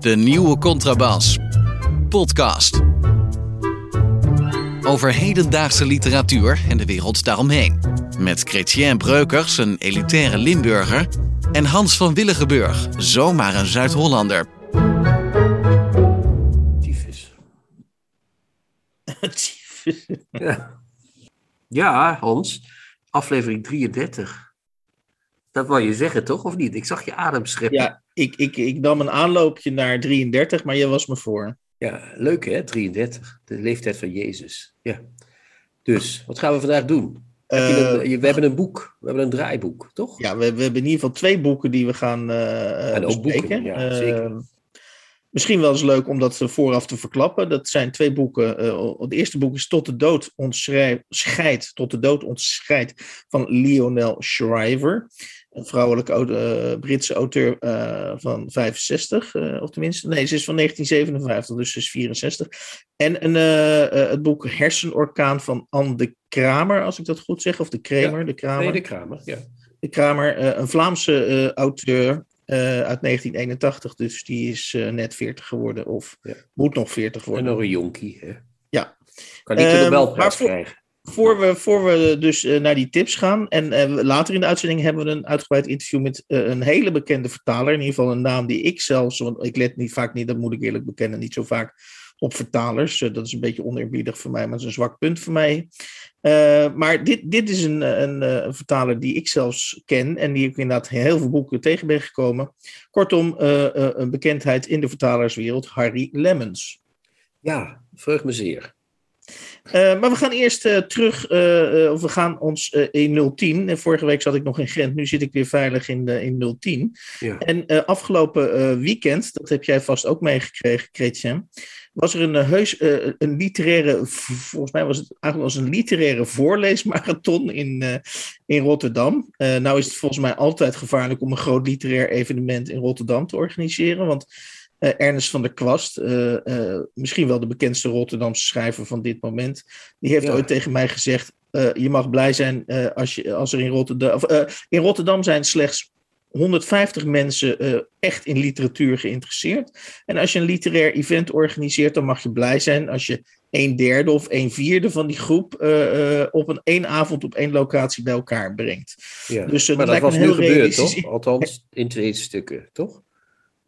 De nieuwe Contrabas. Podcast. Over hedendaagse literatuur en de wereld daaromheen. Met Chrétien Breukers, een elitaire Limburger. En Hans van Willigenburg, zomaar een Zuid-Hollander. Tyfus. Tyfus. Ja. ja, Hans. Aflevering 33. Dat wou je zeggen, toch? Of niet? Ik zag je adem scheppen. Ja, ik, ik, ik nam een aanloopje naar 33, maar je was me voor. Ja, leuk hè, 33. De leeftijd van Jezus. Ja. Dus, wat gaan we vandaag doen? Je Eh, een- je- we hebben een boek. We hebben een draaiboek, toch? Ja, we, we hebben in ieder geval twee boeken die we gaan En ook bespreken. boeken, ja, zeker. misschien wel eens leuk om dat vooraf te verklappen. Dat zijn twee boeken. Het eerste boek is Tot de dood ons schrij- scheidt, Tot de dood ons scheidt van Lionel Shriver. Een vrouwelijke eh, Britse auteur eh, van 65, eh, of tenminste, nee, ze is van 1957, dus ze is 64. En een, het boek Hersenorkaan van Anne de Kramer, als ik dat goed zeg, of de Kramer, de Kramer. Nee, de Kramer. Ja. De Kramer, een Vlaamse auteur uit 1981, dus die is net 40 geworden, of Ja. moet nog 40 En worden. nog een jonkie. Hè? Ja. Kan Nobelprijs maar voor- krijgen. Voor we, voor we dus eh, naar die tips gaan, en eh, later in de uitzending hebben we een uitgebreid interview met eh, een hele bekende vertaler, in ieder geval een naam die ik zelfs, want ik let niet vaak niet, dat moet ik eerlijk bekennen, niet zo vaak op vertalers. Dat is een beetje oneerbiedig voor mij, maar dat is een zwak punt voor mij. Maar dit, dit is een, een, vertaler die ik zelfs ken en die ik inderdaad in heel veel boeken tegen ben gekomen. Kortom, een bekendheid in de vertalerswereld, Harry Lemmens. Ja, vreugd me zeer. Eh, maar we gaan eerst eh, terug, eh, of we gaan ons in 010. En vorige week zat ik nog in Gent, nu zit ik weer veilig in, in 010. Ja. En afgelopen weekend, dat heb jij vast ook meegekregen, Chrétien, was er een heus, een literaire, volgens mij was het eigenlijk was een literaire voorleesmarathon in, in Rotterdam. Nou is het volgens mij altijd gevaarlijk om een groot literair evenement in Rotterdam te organiseren, want eh, Ernest van der Kwast, eh, eh, misschien wel de bekendste Rotterdamse schrijver van dit moment, die heeft Ja. ooit tegen mij gezegd: je mag blij zijn als, je, als er in Rotterdam. Of, in Rotterdam zijn slechts 150 mensen echt in literatuur geïnteresseerd. En als je een literair event organiseert, dan mag je blij zijn als je een derde of een vierde van die groep op een één avond op één locatie bij elkaar brengt. Ja. Dus, maar dat dat was nu gebeurd, toch? Althans, in twee stukken, toch?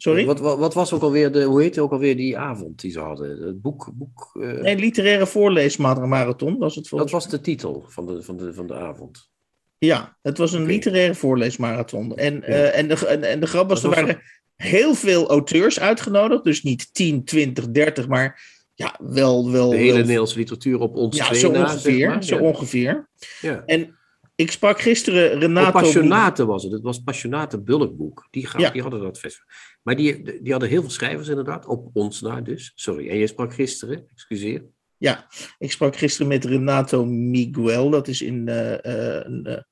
Sorry? Wat, wat, wat was ook alweer de, hoe heette ook alweer die avond die ze hadden? Het boek, boek eh, Nee, literaire voorleesmarathon was het dat volgens was de titel van de, van de, van de avond. Ja, het was een literaire voorleesmarathon. En, Ja. eh, en, de, en, en de grap was, Dat er was- waren heel veel auteurs uitgenodigd. Dus niet 10, 20, 30, maar ja, wel... wel De hele wel- Nederlandse literatuur op ons Ja, zo ongeveer. zeg maar. Zo ja. ongeveer. Ja. En ik sprak gisteren Renato... Passionate was het. Het was Passionate Bulkboek. Die, gaan, Ja. die hadden dat festival. Maar die, die hadden heel veel schrijvers inderdaad. Op ons na dus. Sorry. En jij sprak gisteren. Excuseer. Ja, ik sprak gisteren met Renato Miguel. Dat is in, eh, eh, een, eh,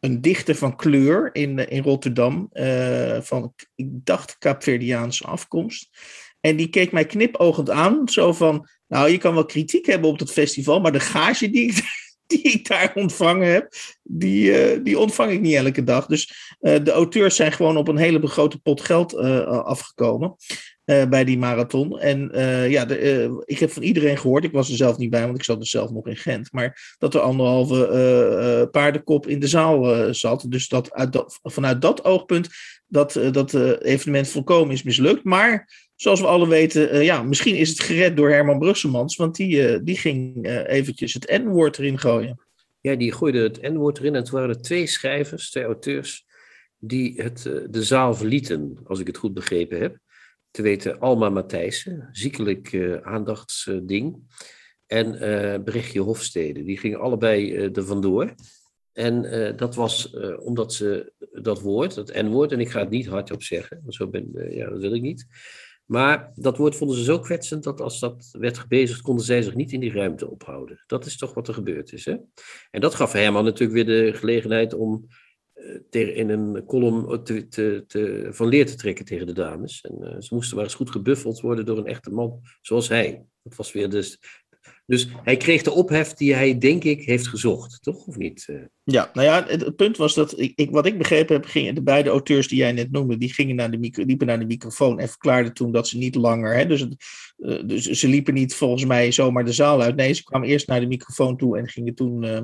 een dichter van kleur in, in Rotterdam. van, ik dacht, Kaapverdiaanse afkomst. En die keek mij knipogend aan. Zo van, nou, je kan wel kritiek hebben op dat festival. Maar de gage die ik, die ik daar ontvangen heb, die, eh, die ontvang ik niet elke dag. Dus eh, de auteurs zijn gewoon op een hele grote pot geld eh, afgekomen bij die marathon. En ja, de, ik heb van iedereen gehoord, ik was er zelf niet bij, want ik zat er zelf nog in Gent, maar dat er anderhalve paardenkop in de zaal zat. Dus dat, dat, vanuit dat oogpunt dat dat evenement volkomen is mislukt. Maar zoals we alle weten, eh, ja, misschien is het gered door Herman Brusselmans, want die, eh, die ging eh, eventjes het N-woord erin gooien. Ja, die gooide het N-woord erin. En toen waren er twee schrijvers, twee auteurs, die het, de zaal verlieten, als ik het goed begrepen heb. Te weten Alma Matthijssen, ziekelijk aandachtsding. en eh Berichtje Hofstede. Die gingen allebei eh er vandoor. En dat was omdat ze dat woord, dat N-woord, en ik ga het niet hardop zeggen, want zo ben, ja, dat wil ik niet. Maar dat woord vonden ze zo kwetsend dat als dat werd gebezigd, konden zij zich niet in die ruimte ophouden. Dat is toch wat er gebeurd is. Hè? En dat gaf Herman natuurlijk weer de gelegenheid om eh, in een column te, te, te, van leer te trekken tegen de dames. En eh, ze moesten maar eens goed gebuffeld worden door een echte man zoals hij. Dat was weer dus Dus hij kreeg de ophef die hij, denk ik, heeft gezocht, toch? Of niet? Eh, Ja, nou ja, het, punt was dat, ik, ik, wat ik begrepen heb, gingen de beide auteurs die jij net noemde, die gingen naar de micro, liepen naar de microfoon en verklaarden toen dat ze niet langer, hè, dus, eh, dus ze liepen niet volgens mij zomaar de zaal uit. Nee, ze kwamen eerst naar de microfoon toe en gingen toen eh,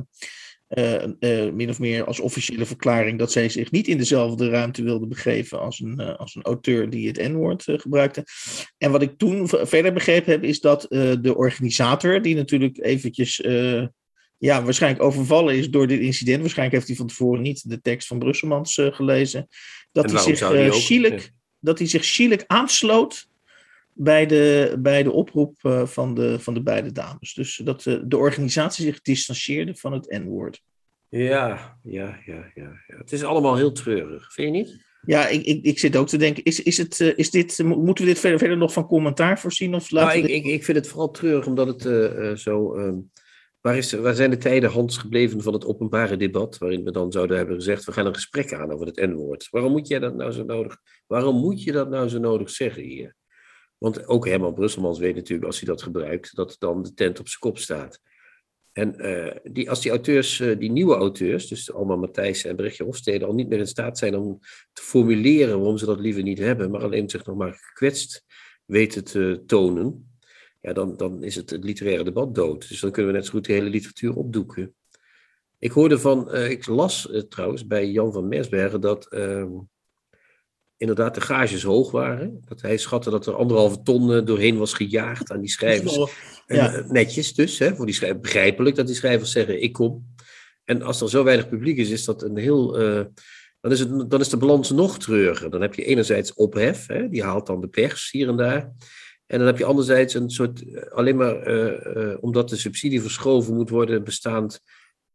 eh, eh, min of meer als officiële verklaring dat zij zich niet in dezelfde ruimte wilden begeven als een, eh, als een auteur die het N-woord gebruikte. En wat ik toen verder begrepen heb, is dat de organisator, die natuurlijk eventjes ja, waarschijnlijk overvallen is door dit incident. Waarschijnlijk heeft hij van tevoren niet de tekst van Brusselmans gelezen. Dat hij zich ook? schielijk, Ja. dat hij zich schielijk aansloot bij de, bij de oproep eh, van, de, van de beide dames. Dus dat eh, de organisatie zich distancieerde van het N-woord. ja, ja, ja, ja, ja. Het is allemaal heel treurig, vind je niet? Ja, ik, ik, ik zit ook te denken, is, is het, eh, is dit, mo- moeten we dit verder, verder nog van commentaar voorzien? Of laten Nou, ik, dit- ik, ik vind het vooral treurig omdat het zo. ehm, waar, is, waar zijn de tijden Hans gebleven van het openbare debat? Waarin we dan zouden hebben gezegd: we gaan een gesprek aan over het N-woord. Waarom moet jij dat nou zo nodig? Waarom moet je dat nou zo nodig zeggen hier? Want ook Herman Brusselmans weet natuurlijk, als hij dat gebruikt, dat dan de tent op zijn kop staat. En eh, die, als die auteurs, eh, die nieuwe auteurs, dus Alma Matthijs en Brechtje Hofstede, al niet meer in staat zijn om te formuleren waarom ze dat liever niet hebben, maar alleen zich nog maar gekwetst weten te tonen, ja, dan, dan is het, het literaire debat dood. Dus dan kunnen we net zo goed de hele literatuur opdoeken. Ik hoorde van, eh, ik las trouwens bij Jan van Mersbergen dat ehm, inderdaad de gages hoog waren. Dat hij schatte dat er anderhalve ton eh, doorheen was gejaagd aan die schrijvers. En, Ja. eh, netjes dus, hè, voor die schrijvers, begrijpelijk dat die schrijvers zeggen, ik kom. En als er zo weinig publiek is, is dat een heel... eh, dan, is het, dan is de balans nog treuriger. Dan heb je enerzijds ophef, hè, die haalt dan de pers hier en daar. En dan heb je anderzijds een soort, alleen maar omdat de subsidie verschoven moet worden, bestaand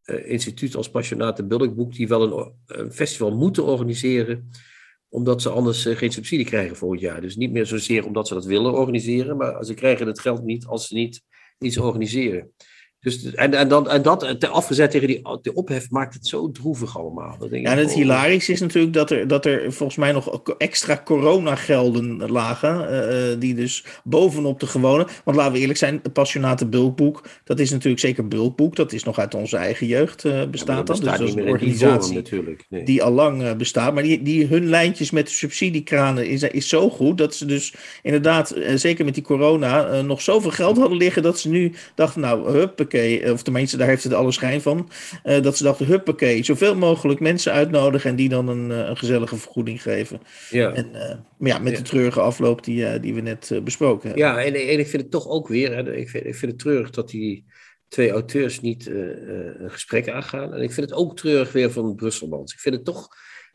instituut als Passionate Bulkboek, die wel een, een festival moeten organiseren, omdat ze anders eh, geen subsidie krijgen volgend jaar. Dus niet meer zozeer omdat ze dat willen organiseren, maar ze krijgen het geld niet als ze niet iets organiseren. Dus, en, en, dan, en dat te afgezet tegen die de ophef maakt het zo droevig allemaal. Denk Ja, en het hilarische is natuurlijk dat er, dat er volgens mij nog extra coronagelden lagen. eh, eh, die dus bovenop de gewone. Want laten we eerlijk zijn, het Passionate Bulkboek. Dat is natuurlijk zeker Bulkboek. Dat is nog uit onze eigen jeugd ja, maar bestaat dat dat. Dus dat is een vorm organisatie. Nee. die al lang bestaat. Maar die, die, hun lijntjes met de subsidiekranen is, is zo goed. Dat ze dus inderdaad, zeker met die corona, nog zoveel geld hadden liggen. Dat ze nu dachten, nou, huppakee. eh, Of tenminste, daar heeft het alle schijn van. eh, dat ze dachten, huppakee. Zoveel mogelijk mensen uitnodigen en die dan een, eh, een gezellige vergoeding geven. ja. En, maar ja, met Ja. de treurige afloop die, die we net besproken hebben. Ja, en, en ik vind het toch ook weer, hè, ik, vind, ik vind het treurig dat die twee auteurs niet een gesprek aangaan. En ik vind het ook treurig weer van Brusselmans. Ik vind het toch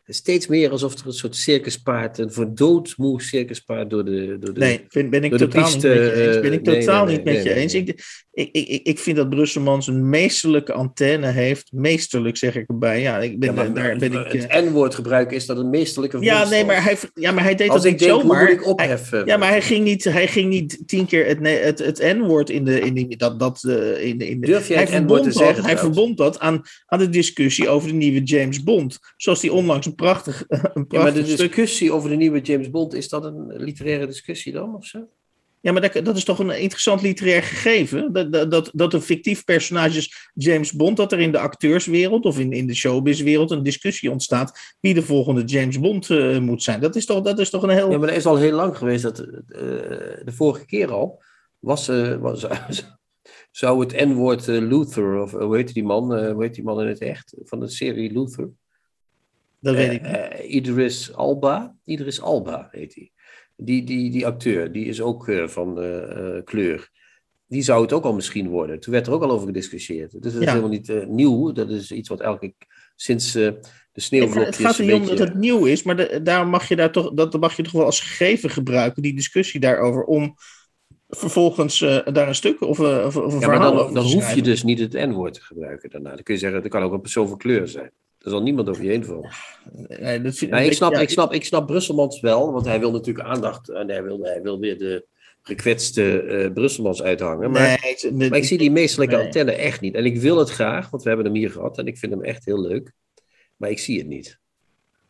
steeds meer alsof er een soort circuspaard, een voor doodmoe circuspaard door de... Door de Nee, vind, ben ik totaal niet met je eens. Ben ik totaal niet met je eens. Ik, ik, ik, ik vind dat Brusselmans een meesterlijke antenne heeft. Meesterlijk zeg ik erbij. Ja, ik ben, Ja, maar daar ben ik... het eh, N-woord gebruiken is dat een meestelijke ja, nee, maar hij, ja, maar hij deed Als dat ik niet denk, zomaar. ik Hij- opheffen? ja, maar hij ging niet, hij ging niet tien keer het, het, het N-woord in de, in die, dat, dat, eh, in de, in de, Durf jij hij het N-woord te dat, zeggen Hij verbond dat aan, aan de discussie over de nieuwe James Bond. Zoals die onlangs een prachtig, een Ja, maar prachtig de stuk discussie over de nieuwe James Bond, is dat een literaire discussie dan, of zo? Ja, maar dat, dat is toch een interessant literair gegeven. Dat, dat, dat, een fictief personage is James Bond, dat er in de acteurswereld of in, in de showbizwereld een discussie ontstaat wie de volgende James Bond eh, moet zijn. Dat is toch, dat is toch een heel. Ja, maar dat is al heel lang geweest. Dat, eh, de vorige keer al was, eh, was, zou het N-woord Luther, of hoe heet die man, hoe heet die man in het echt, van de serie Luther? dat weet ik Idris Alba, Idris Alba heet hij. Die, die, die acteur, die is ook eh, van eh, kleur. Die zou het ook al misschien worden. Toen werd er ook al over gediscussieerd. Dus dat is Ja. helemaal niet eh, nieuw. Dat is iets wat elke sinds de Nee, maar sneeuwvlokjes het gaat er niet om dat het nieuw is, maar de, daar mag je daar toch, dat mag je toch wel als gegeven gebruiken, die discussie daarover, om vervolgens daar een stuk of, of, of een Ja, maar verhaal dan, over dan te hoef je dus niet het N-woord te gebruiken daarna. Dan kun je zeggen, dat kan ook een persoon van kleur zijn. Daar zal niemand over je heen vallen. Nee, dat vind- ik, snap, ja, ik, snap, ik snap Brusselmans wel, want hij wil natuurlijk aandacht. En hij wil, hij wil weer de gekwetste eh Brusselmans uithangen. Maar, nee, maar ik zie die meestelijke Nee. antenne echt niet. En ik wil het graag, want we hebben hem hier gehad. En ik vind hem echt heel leuk. Maar ik zie het niet.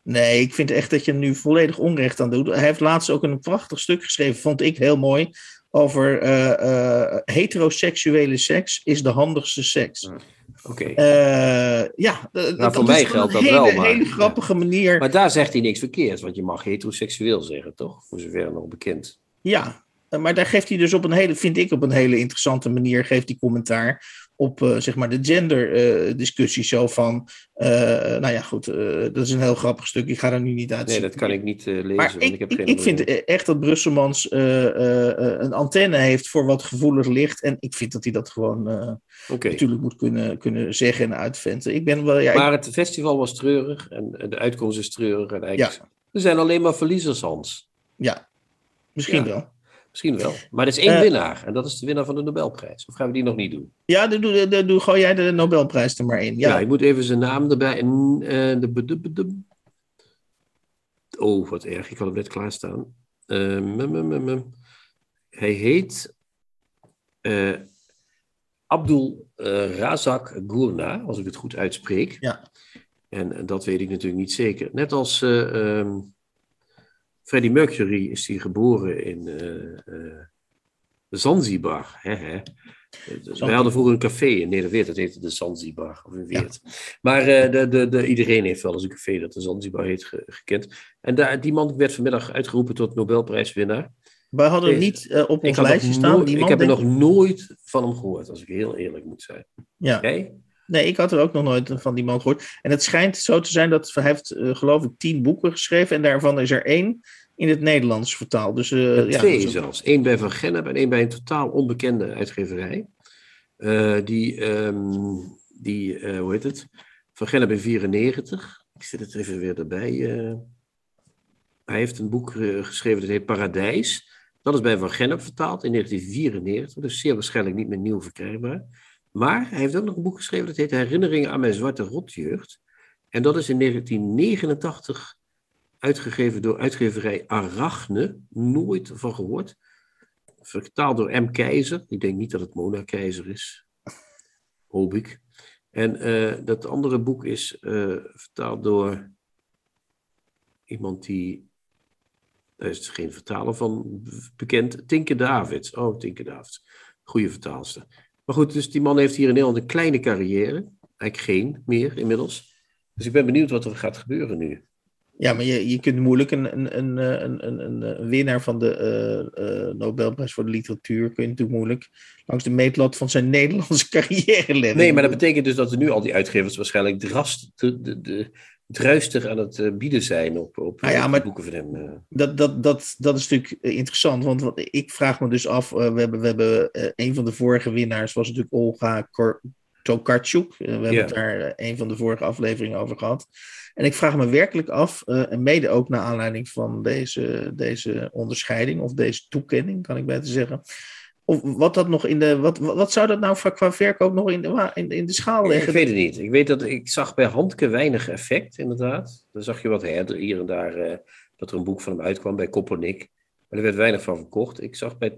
Nee, ik vind echt dat je hem nu volledig onrecht aan doet. Hij heeft laatst ook een prachtig stuk geschreven, vond ik heel mooi. over eh, eh, heteroseksuele seks is de handigste seks. Oké. Eh, ja, Nou, dat voor mij geldt dat hele, wel, maar- hele grappige manier. Maar daar zegt hij niks verkeerds, want je mag heteroseksueel zeggen, toch? Voor zover nog bekend. Ja, maar daar geeft hij dus op een hele, vind ik, op een hele interessante manier geeft hij commentaar op eh, zeg maar de gender eh, discussie zo van, eh, nou ja, goed, dat is een heel grappig stuk. Ik ga er nu niet uit. Nee, dat kan ik niet lezen, Maar want ik, ik heb geen ik vind echt dat Brusselmans een antenne heeft voor wat gevoelig ligt. En ik vind dat hij dat gewoon natuurlijk moet kunnen, kunnen zeggen en uitventen. Ik ben wel, ja, Maar het festival was treurig en de uitkomst is treurig. En eigenlijk, Ja. Er zijn alleen maar verliezers, Hans. ja misschien Ja. wel. Misschien wel. Maar er is één Eh, winnaar en dat is de winnaar van de Nobelprijs. Of gaan we die nog niet doen? Ja, doe, doe, gooi jij de Nobelprijs er maar in. Ja, Ja, ik moet even zijn naam erbij. En, eh, de, de, de, de- Oh, wat erg. Ik had hem net klaarstaan. Mum, mum, mum, mum. Hij heet eh, Abdul Razak Gurna, als ik het goed uitspreek. Ja. En dat weet ik natuurlijk niet zeker. Net als eh, ehm, Freddie Mercury is hij geboren in eh, Zanzibar. Hè, hè. Wij hadden vroeger een café in Nederweert, dat heette de Zanzibar, of in Weert. Maar eh, de, de, de, iedereen heeft wel eens een café dat de Zanzibar heet ge- gekend. En daar, die man werd vanmiddag uitgeroepen tot Nobelprijswinnaar. wij hadden hem niet op Ik, ons nog lijstje staan. Die ik man heb er nog nooit van hem gehoord, als ik heel eerlijk moet zijn. Ja. Jij? Nee, ik had er ook nog nooit van die man gehoord. En het schijnt zo te zijn dat hij heeft, eh, geloof ik, tien boeken geschreven. En daarvan is er één in het Nederlands vertaald. Dus, eh, Ja, twee ook- zelfs. Eén bij Van Gennep en één bij een totaal onbekende uitgeverij. Eh, die, ehm, die hoe heet het? Van Gennep in 94. Ik zet het even weer erbij. hij heeft een boek geschreven dat heet Paradijs. Dat is bij Van Gennep vertaald in 1994. Dus zeer waarschijnlijk niet meer nieuw verkrijgbaar. Maar hij heeft ook nog een boek geschreven dat heet Herinneringen aan mijn zwarte rotjeugd. En dat is in 1989 uitgegeven door uitgeverij Arachne. Nooit van gehoord. Vertaald door M. Keizer. Ik denk niet dat het Mona Keizer is. Hoop ik. En eh, dat andere boek is eh, vertaald door iemand die. Daar is geen vertaler van bekend. Tinke Davids. Oh, Tinke Davids. Goede vertaalster. Maar goed, dus die man heeft hier in Nederland een kleine carrière. Eigenlijk geen meer inmiddels. Dus ik ben benieuwd wat er gaat gebeuren nu. Ja, maar je, je kunt moeilijk een, een, een, eh, een, een, winnaar van de eh, eh, Nobelprijs voor de literatuur, kun je natuurlijk moeilijk langs de meetlat van zijn Nederlandse carrière leggen. Nee, maar dat betekent dus dat er nu al die uitgevers waarschijnlijk drast, de, de, de, druistig aan het eh, bieden zijn op, op Nou ja, maar- boeken van hem. eh. dat, dat, dat, dat is natuurlijk eh, interessant, want wat, ik vraag me dus af, we hebben, we hebben een van de vorige winnaars was natuurlijk Olga Kor- Tokarczuk. We hebben Ja. het daar een van de vorige afleveringen over gehad. En ik vraag me werkelijk af, en mede ook naar aanleiding van deze, deze onderscheiding, of deze toekenning, kan ik beter zeggen. Of wat dat nog in de. Wat, wat zou dat nou qua verkoop nog in de, in, in de schaal ik leggen? weet het niet. Ik weet dat ik zag bij Handke weinig effect, inderdaad. Dan zag je wat her, hier en daar eh, dat er een boek van hem uitkwam bij Koppernik. Maar er werd weinig van verkocht. Ik zag bij,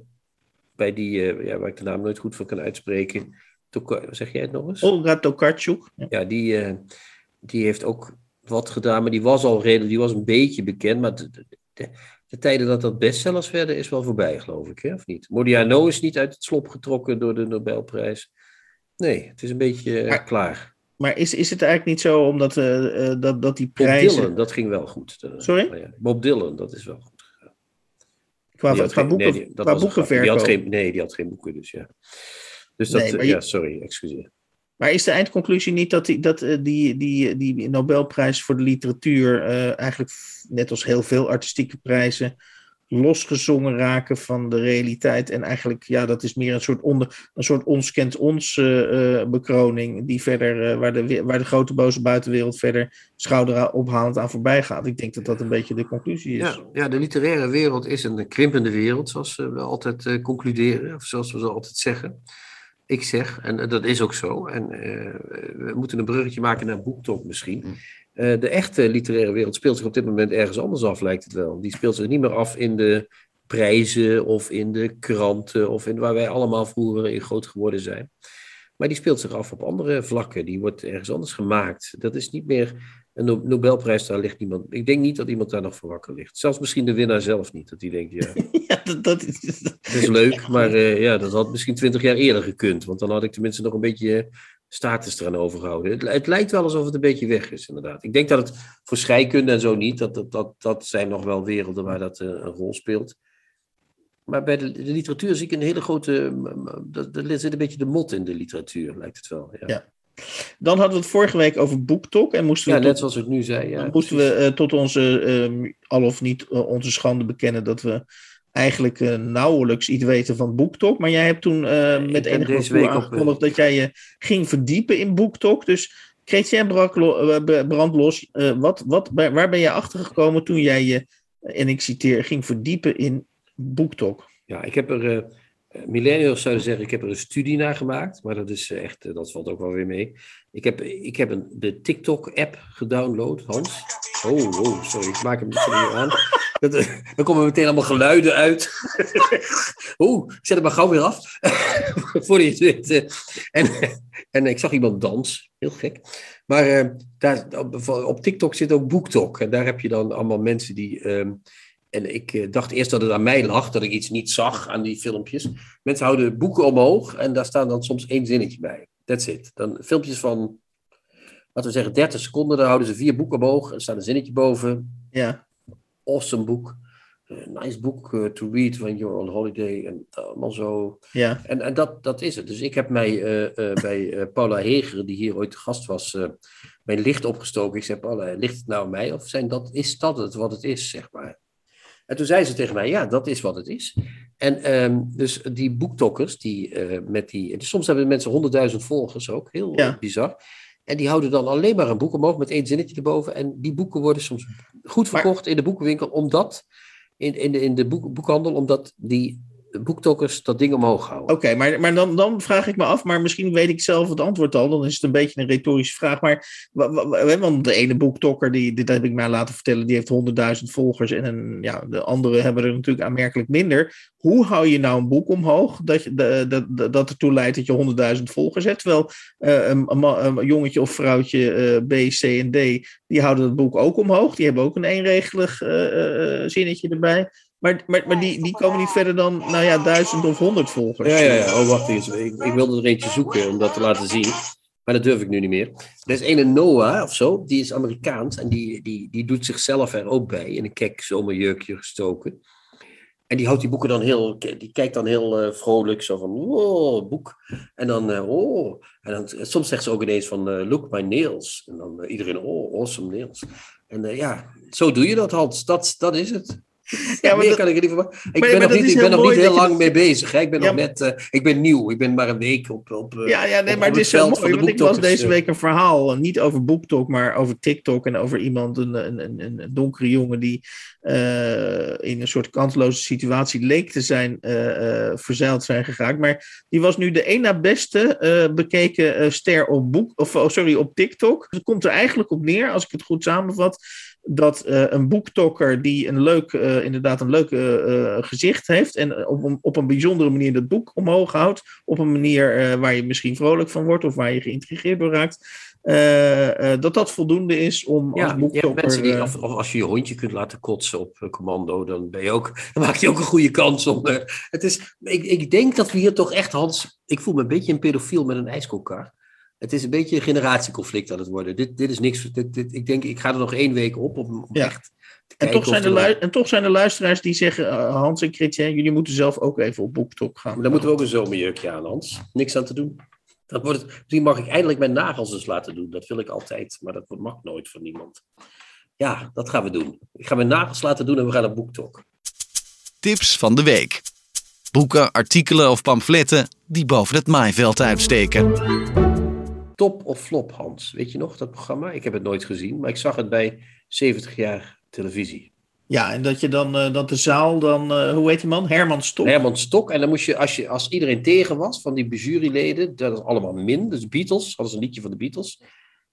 bij die, eh, ja, waar ik de naam nooit goed van kan uitspreken. Toka- zeg jij het nog eens? Olga Tokarczuk. Ja. Ja, die, eh, die heeft ook wat gedaan, maar die was al redelijk, die was een beetje bekend. Maar de, de, de- de tijden dat dat bestsellers werden, is wel voorbij, geloof ik, hè? of niet? Modiano is niet uit het slop getrokken door de Nobelprijs. Nee, het is een beetje eh, Maar- klaar. Maar is, is het eigenlijk niet zo omdat eh, eh, dat, dat die Bob prijzen. Dylan, dat ging wel goed. Sorry? ja, Bob Dylan, dat is wel goed. Qua, qua geen- boeken, nee, die- qua. Die had geen, nee, die had geen boeken, dus ja. Dus dat, Nee, maar je- ja, sorry, excuseer. Maar is de eindconclusie niet dat die, dat, eh, die, die, die Nobelprijs voor de literatuur eh, eigenlijk net als heel veel artistieke prijzen losgezongen raken van de realiteit en eigenlijk ja dat is meer een soort onder een soort ons kent ons eh, bekroning die verder waar de waar de grote boze buitenwereld verder schouder ophalend aan voorbij gaat. Ik denk dat dat een beetje de conclusie is. Ja, ja, de literaire wereld is een krimpende wereld, zoals we altijd concluderen, of zoals we zo altijd zeggen. Ik zeg, en eh, dat is ook zo, en eh, we moeten een bruggetje maken naar BookTok misschien. Mm. Eh, de echte literaire wereld speelt zich op dit moment ergens anders af, lijkt het wel. Die speelt zich niet meer af in de prijzen of in de kranten of in waar wij allemaal vroeger in groot geworden zijn. Maar die speelt zich af op andere vlakken. Die wordt ergens anders gemaakt. Dat is niet meer Een No- Nobelprijs, daar ligt niemand. Ik denk niet dat iemand daar nog voor wakker ligt. Zelfs misschien de winnaar zelf niet. Dat die denkt, ja, Ja, dat, dat is, dat is leuk, maar eh, ja, dat had misschien twintig jaar eerder gekund. Want dan had ik tenminste nog een beetje eh, status eraan overgehouden. Het, het lijkt wel alsof het een beetje weg is, inderdaad. Ik denk dat het voor scheikunde en zo niet. Dat, dat, dat, dat zijn nog wel werelden waar dat eh, een rol speelt. Maar bij de, de literatuur zie ik een hele grote. Er zit een beetje de mot in de literatuur, lijkt het wel. Ja, Ja. Dan hadden we het vorige week over BookTok. En moesten we, ja tot, net zoals ik nu zei. Ja, moesten we eh, tot onze, ehm, al of niet eh, onze schande bekennen dat we eigenlijk eh, nauwelijks iets weten van BookTok. Maar jij hebt toen met enige week aangekondigd dat jij je ging verdiepen in BookTok. Dus Chrétien Brandlos, wat, wat, waar ben jij achter gekomen toen jij je, en ik citeer, ging verdiepen in BookTok? Ja, ik heb er. Millennials zouden zeggen, ik heb er een studie naar gemaakt. Maar dat is eh, echt. eh, dat valt ook wel weer mee. Ik heb, ik heb een, de TikTok-app gedownload, Hans. Oh, oh, sorry, ik maak hem niet meer aan. Dat, eh, dan komen meteen allemaal geluiden uit. Oeh, ik zet het maar gauw weer af. Voordat je het weet. En, en ik zag iemand dans. Heel gek. Maar daar, op, op TikTok zit ook BookTok. En daar heb je dan allemaal mensen die. ehm, en ik eh, dacht eerst dat het aan mij lag, dat ik iets niet zag aan die filmpjes. Mensen houden boeken omhoog en daar staan dan soms één zinnetje bij. That's it. Dan filmpjes van, laten we zeggen, 30 seconden. Daar houden ze vier boeken omhoog en staat een zinnetje boven. Ja, Awesome boek. Eh, nice book eh, to read when you're on holiday. En allemaal zo. ja, En, en dat, dat is het. Dus ik heb mij bij Paula Heger, die hier ooit te gast was, mijn licht opgestoken. Ik zei, Paula, ligt het nou aan mij? Of zijn dat, is dat het wat het is, zeg maar? En toen zei ze tegen mij, ja, dat is wat het is. En ehm, dus die boektokkers, die eh, met die... soms hebben mensen honderdduizend volgers ook, heel Ja. bizar. En die houden dan alleen maar een boek omhoog met één zinnetje erboven. En die boeken worden soms goed Maar- verkocht in de boekenwinkel, omdat... In, in de, in de boek, boekhandel, omdat die boektokkers dat ding omhoog houden. Oké, maar, maar dan, dan vraag ik me af, maar misschien weet ik zelf het antwoord al, dan is het een beetje een retorische vraag. Maar wa- wa- wa- want de ene boektokker, die, dit heb ik mij laten vertellen, die heeft 100.000 volgers en een, ja, de andere hebben er natuurlijk aanmerkelijk minder. Hoe hou je nou een boek omhoog dat, je, de, de- dat ertoe leidt dat je 100.000 volgers hebt? Terwijl eh, een, jongetje of vrouwtje eh, B, C en D, die houden het boek ook omhoog. Die hebben ook een eenregelig eh, zinnetje erbij. Maar, maar, maar die, die komen niet verder dan, nou ja, duizend of honderd volgers. Ja, ja, ja. Oh, wacht eens. Ik, ik wilde er eentje zoeken om dat te laten zien. Maar dat durf ik nu niet meer. Er is een Noah of zo, die is Amerikaans. En die, die, die doet zichzelf er ook bij. In een kek zomerjurkje gestoken. En die houdt die boeken dan heel... Die kijkt dan heel eh, vrolijk zo van... Wow, boek. En dan... eh, oh. En dan, soms zegt ze ook ineens van... eh, look, my nails. En dan eh, iedereen... Oh, awesome nails. En eh, ja, zo doe je dat, Hans. Dat, dat is het. Ja, maar Meer dat- kan ik er niet van. Ik maar ben nog niet, ik ben heel nog niet heel lang dat- mee bezig. Hè? Ik ben Ja, nog net, eh, ik ben nieuw. Ik ben maar een week op, op, eh, Ja, ja nee, op- maar op het is het van mooi. de Want ik las boektokkers, deze eh. week een verhaal, niet over BookTok, maar over TikTok en over iemand, een, een, een, een donkere jongen die in een soort kansloze situatie leek te zijn verzeild zijn geraakt. Maar die was nu de één na beste bekeken ster op, boek, of, oh, sorry, op TikTok. Het komt er eigenlijk op neer, als ik het goed samenvat, dat eh, een boektokker die een leuk, eh, inderdaad een leuk eh, gezicht heeft en op een, op een bijzondere manier dat boek omhoog houdt, op een manier waar je misschien vrolijk van wordt of waar je geïntrigeerd door raakt, dat dat voldoende is om als Ja, hebt boektokker... die, of, of als je je hondje kunt laten kotsen op commando, dan, ben je ook, dan maak je ook een goede kans om. het is, ik, ik denk dat we hier toch echt, Hans, ik voel me een beetje een pedofiel met een ijskookkar. Het is een beetje een generatieconflict aan het worden. Dit, dit is niks. Dit, dit, ik denk, ik ga er nog één week op om, om Ja. echt te en, toch zijn de er- en toch zijn er luisteraars die zeggen, eh, Hans en Chrétien, jullie moeten zelf ook even op boektok gaan. Maar dan moeten we ook een zomerjurkje aan, Hans. Niks aan te doen. Dan wordt het, misschien mag ik eindelijk mijn nagels eens laten doen. Dat wil ik altijd, maar dat mag nooit van niemand. Ja, dat gaan we doen. Ik ga mijn nagels laten doen en we gaan naar BookTok. Tips van de week. Boeken, artikelen of pamfletten die boven het maaiveld uitsteken. Top of flop, Hans? Weet je nog dat programma? Ik heb het nooit gezien, maar ik zag het bij 70 jaar televisie. Ja, en dat je dan, eh, dat de zaal dan, eh, hoe heet die man? Herman Stok. Herman Stok. En dan moest je, als, je, als iedereen tegen was van die juryleden, dat is allemaal min. Dus Beatles, hadden ze een liedje van de Beatles.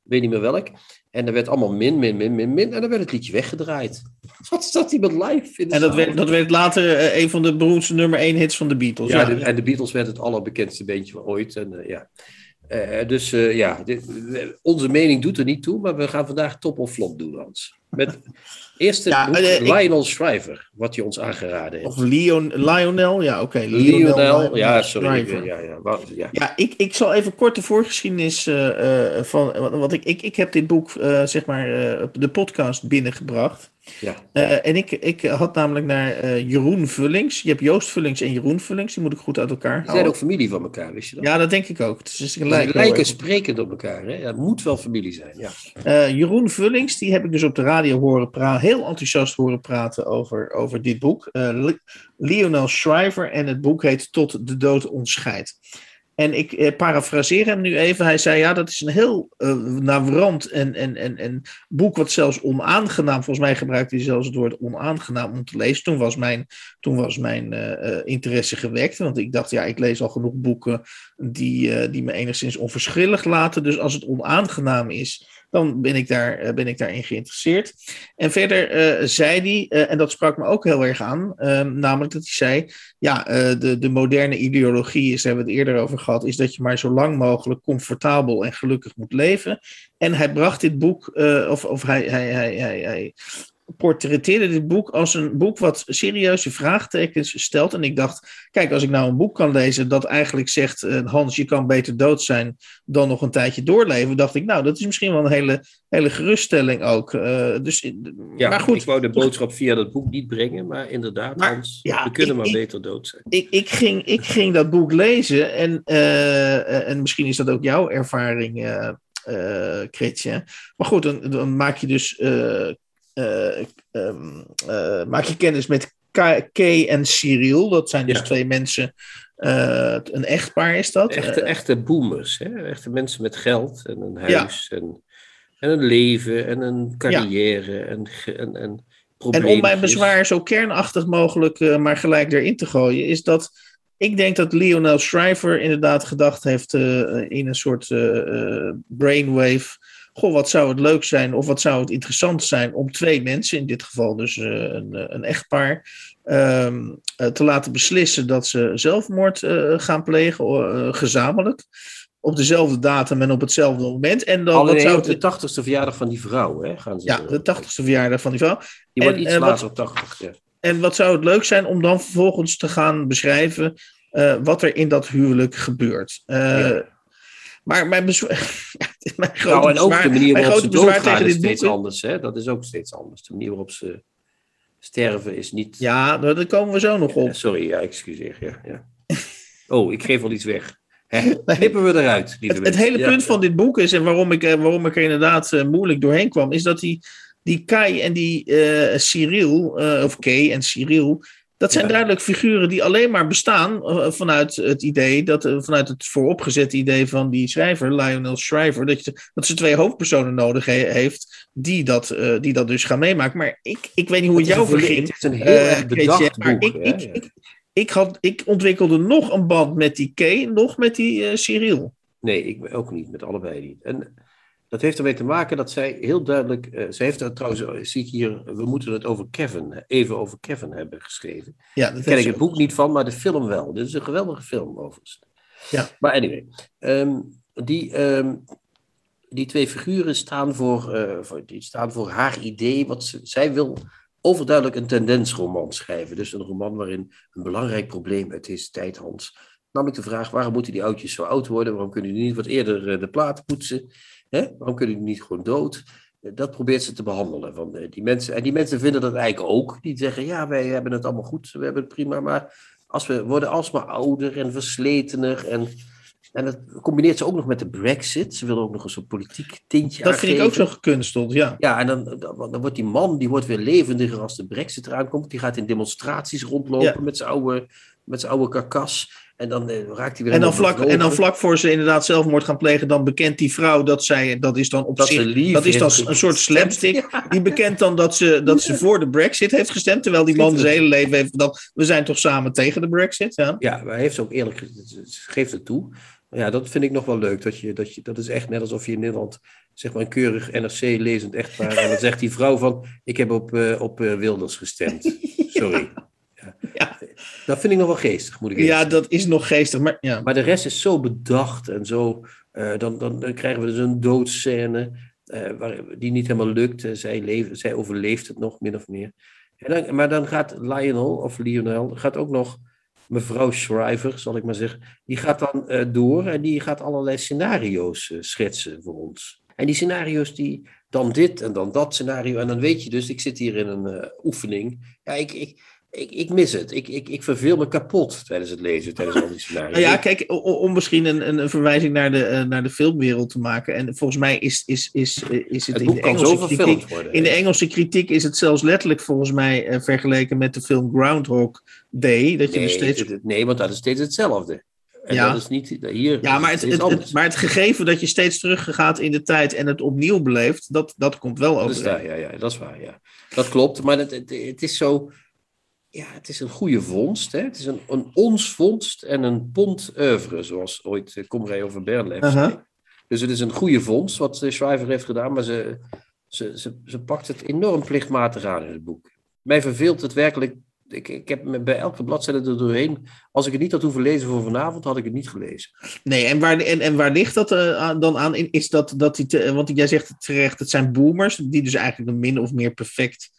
Ik weet niet meer welk. En er werd allemaal min, min, min, min, min. En dan werd het liedje weggedraaid. Wat staat iemand live En dat werd, dat werd later eh, een van de beroemdste nummer één hits van de Beatles. Ja, de- en de Beatles werd het allerbekendste beentje van ooit. En, ja. Eh, dus eh, ja, dit- onze mening doet er niet toe, maar we gaan vandaag top of flop doen, Hans. Met eerst het Ja, boek eh, ik- Lionel Shriver, wat je ons aangeraden heeft. Of Leon, Lionel, ja, oké. Lionel, ja, sorry. Shriver. Ja, ja, ja. Ja, ik, ik zal even kort de voorgeschiedenis van. Want wat ik, ik, ik heb dit boek, zeg maar, de podcast binnengebracht. Ja. Eh, en ik, ik had namelijk naar eh, Jeroen Vullings. Je hebt Joost Vullings en Jeroen Vullings. Die moet ik goed uit elkaar Die zijn houden. ook familie van elkaar, wist je dat? Ja, dat denk ik ook. Het is, ze Ze lijken, lijken, sprekend op elkaar, hè? Ja, het moet wel familie zijn, ja. Eh, Jeroen Vullings, die heb ik dus op de radio horen praten, heel enthousiast horen praten over, over dit boek. Lionel Shriver en het boek heet Tot de dood ons scheidt. En ik eh, parafraseer hem nu even. Hij zei, ja, dat is een heel eh navrant en, en, en, en boek wat zelfs onaangenaam, volgens mij gebruikte hij zelfs het woord onaangenaam om te lezen. Toen was mijn, toen was mijn eh, interesse gewekt, want ik dacht, ja, ik lees al genoeg boeken die, die me enigszins onverschillig laten. Dus als het onaangenaam is, dan ben ik, daar, eh, ben ik daarin geïnteresseerd. En verder eh, zei hij, eh, en dat sprak me ook heel erg aan, eh, namelijk dat hij zei, ja, de, de moderne ideologie, is, daar hebben we het eerder over gehad, is dat je maar zo lang mogelijk comfortabel en gelukkig moet leven. En hij bracht dit boek, of, of hij, hij, hij, hij portretteerde dit boek als een boek wat serieuze vraagtekens stelt. En ik dacht, kijk, als ik nou een boek kan lezen dat eigenlijk zegt, eh, Hans, je kan beter dood zijn dan nog een tijdje doorleven, dacht ik, nou, dat is misschien wel een hele, hele geruststelling ook. Eh, dus, ja maar goed, ik wou de boodschap via dat boek niet brengen, maar inderdaad, Maar, Hans, ja, we kunnen ik- maar beter dood zijn. ik, ik, ging, ik ging dat boek lezen en, eh, eh, en misschien is dat ook jouw ervaring, eh eh, Chrétien. Maar goed, dan, dan maak je dus eh, eh, ehm, eh, maak je kennis met K- Kay en Cyril. Dat zijn dus Ja. twee mensen, eh, een echtpaar is dat. Echte, echte boomers, hè? echte mensen met geld en een huis en, en een leven en een carrière en, en, en En om mijn bezwaar zo kernachtig mogelijk, maar gelijk erin te gooien, is dat ik denk dat Lionel Shriver inderdaad gedacht heeft in een soort brainwave. Goh, wat zou het leuk zijn of wat zou het interessant zijn om twee mensen, in dit geval dus eh, een, eh, een echtpaar, ehm, eh, te laten beslissen dat ze zelfmoord gaan plegen, gezamenlijk. Op dezelfde datum en op hetzelfde moment. En dan, Alleen zou het, de tachtigste verjaardag van die vrouw, hè, gaan ze. ja, de 80ste verjaardag van die vrouw. Die wordt en, iets eh, wat- later op 80. Ja. En wat zou het leuk zijn om dan vervolgens te gaan beschrijven wat er in dat huwelijk gebeurt. Ja. Maar mijn, bezwaar, mijn grote Nou, en ook bezwaar, de manier waarop ze doodgaan tegen is steeds boek. anders. Hè? Dat is ook steeds anders. De manier waarop ze sterven is niet... Ja, nou, daar komen we zo nog op. sorry, ja, excuseer. Ja, ja. Oh, ik geef al iets weg. Hè? Knippen we eruit, lieve Het, hele Ja. punt van dit boek is, en waarom ik, eh, waarom ik er inderdaad eh, moeilijk doorheen kwam, is dat die, die Kai en die eh, Cyril, of Kay en Cyril, dat zijn Ja. duidelijk figuren die alleen maar bestaan eh, vanuit het idee, dat, eh, vanuit het vooropgezette idee van die schrijver, Lionel Shriver, dat, je, dat ze twee hoofdpersonen nodig he- heeft die dat, eh, die dat dus gaan meemaken. Maar ik, ik weet niet hoe het jou verging. Het is een heel bedacht maar boek. ik, hè? ik, ik, ik, had, ik ontwikkelde nog een band met die Kay, nog met die Cyril. Nee, ik ook niet, met allebei niet. En dat heeft ermee te maken dat zij heel duidelijk. eh zij heeft er trouwens, eh, zie ik hier, we moeten het over Kevin, even over Kevin hebben geschreven. Ja, Daar ken ik het boek niet van, maar de film wel. Dit is een geweldige film overigens. Ja. Maar anyway, ehm, die, ehm, die twee figuren staan voor, eh, voor, die staan voor haar idee. Wat ze, zij wil overduidelijk een tendensroman schrijven. Dus een roman waarin een belangrijk probleem uit deze tijd, Hans. Namelijk de vraag, waarom moeten die oudjes zo oud worden? Waarom kunnen die niet wat eerder eh, de platen poetsen? Hè? Waarom kunnen die niet gewoon dood? Eh, Dat probeert ze te behandelen. Van, eh, die mensen, en die mensen vinden dat eigenlijk ook. Die zeggen, ja, wij hebben het allemaal goed, we hebben het prima. Maar als we worden alsmaar ouder en versletener. En, en dat combineert ze ook nog met de brexit. Ze willen ook nog een soort politiek tintje Dat vind ik ook zo gekunsteld, ja. Ja, en dan, dan, dan wordt die man die wordt weer levendiger als de brexit eraan komt. Die gaat in demonstraties rondlopen Ja. met zijn oude, met zijn oude karkas. En dan eh, raakt hij weer En dan, vlak, en dan vlak voor ze inderdaad zelfmoord gaan plegen, dan bekent die vrouw dat zij, dat is dan op Dat zich, lief dat is dan een soort slapstick. Die bekent dan dat ze, dat ze voor de brexit heeft gestemd, terwijl die man zijn hele leven heeft dat we zijn toch samen tegen de brexit. Ja. Ja, maar hij heeft ze ook eerlijk geeft het toe. Maar ja, dat vind ik nog wel leuk. Dat, je, dat, je, dat is echt net alsof je in Nederland zeg maar een keurig NRC-lezend echtpaar... en dan zegt die vrouw van, ik heb op, eh, op eh, Wilders gestemd. Sorry. Ja. Ja. Dat vind ik nog wel geestig, moet ik eerlijk ja, zeggen. dat is nog geestig, maar ja. Maar de rest is zo bedacht en zo dan, dan, dan, krijgen we dus een doodscène waar, die niet helemaal lukt. zij, leeft, zij overleeft het nog, min of meer. En dan, maar dan gaat Lionel, of Lionel, gaat ook nog mevrouw Shriver, zal ik maar zeggen, die gaat dan door en die gaat allerlei scenario's schetsen voor ons. En die scenario's die, dan dit en dan dat scenario. En dan weet je dus, ik zit hier in een oefening. Ja, ik, ik, ik, ik mis het. Ik, ik, ik verveel me kapot tijdens het lezen, tijdens al die scenario's. Nou ja, kijk, om misschien een, een, verwijzing naar de, uh, naar de filmwereld te maken. En volgens mij is, is, is, is het, het in de Engelse kritiek... Worden, in de Engelse kritiek is het zelfs letterlijk volgens mij uh, vergeleken met de film Groundhog Day. Dat je nee, dus steeds... nee, want dat is steeds hetzelfde. En ja. dat is niet hier. Ja, maar het, het, het, maar het gegeven dat je steeds teruggaat in de tijd en het opnieuw beleeft, dat, dat komt wel over. Ja, ja, ja, dat is waar. Ja. Dat klopt. Maar het, het, het is zo ja, het is een goede vondst. Hè? Het is een, een ons vondst en een pond oeuvre, zoals ooit Comrade over Bernlef uh -huh. Dus het is een goede vondst wat uh, Schrijver heeft gedaan, maar ze, ze, ze, ze pakt het enorm plichtmatig aan in het boek. Mij verveelt het werkelijk. Ik, ik heb bij elke bladzijde er doorheen. Als ik het niet had hoeven lezen voor vanavond, had ik het niet gelezen. Nee, en waar, en, en waar ligt dat uh, dan aan? Is dat, dat die te, want jij zegt terecht, het zijn boomers, die dus eigenlijk een min of meer perfect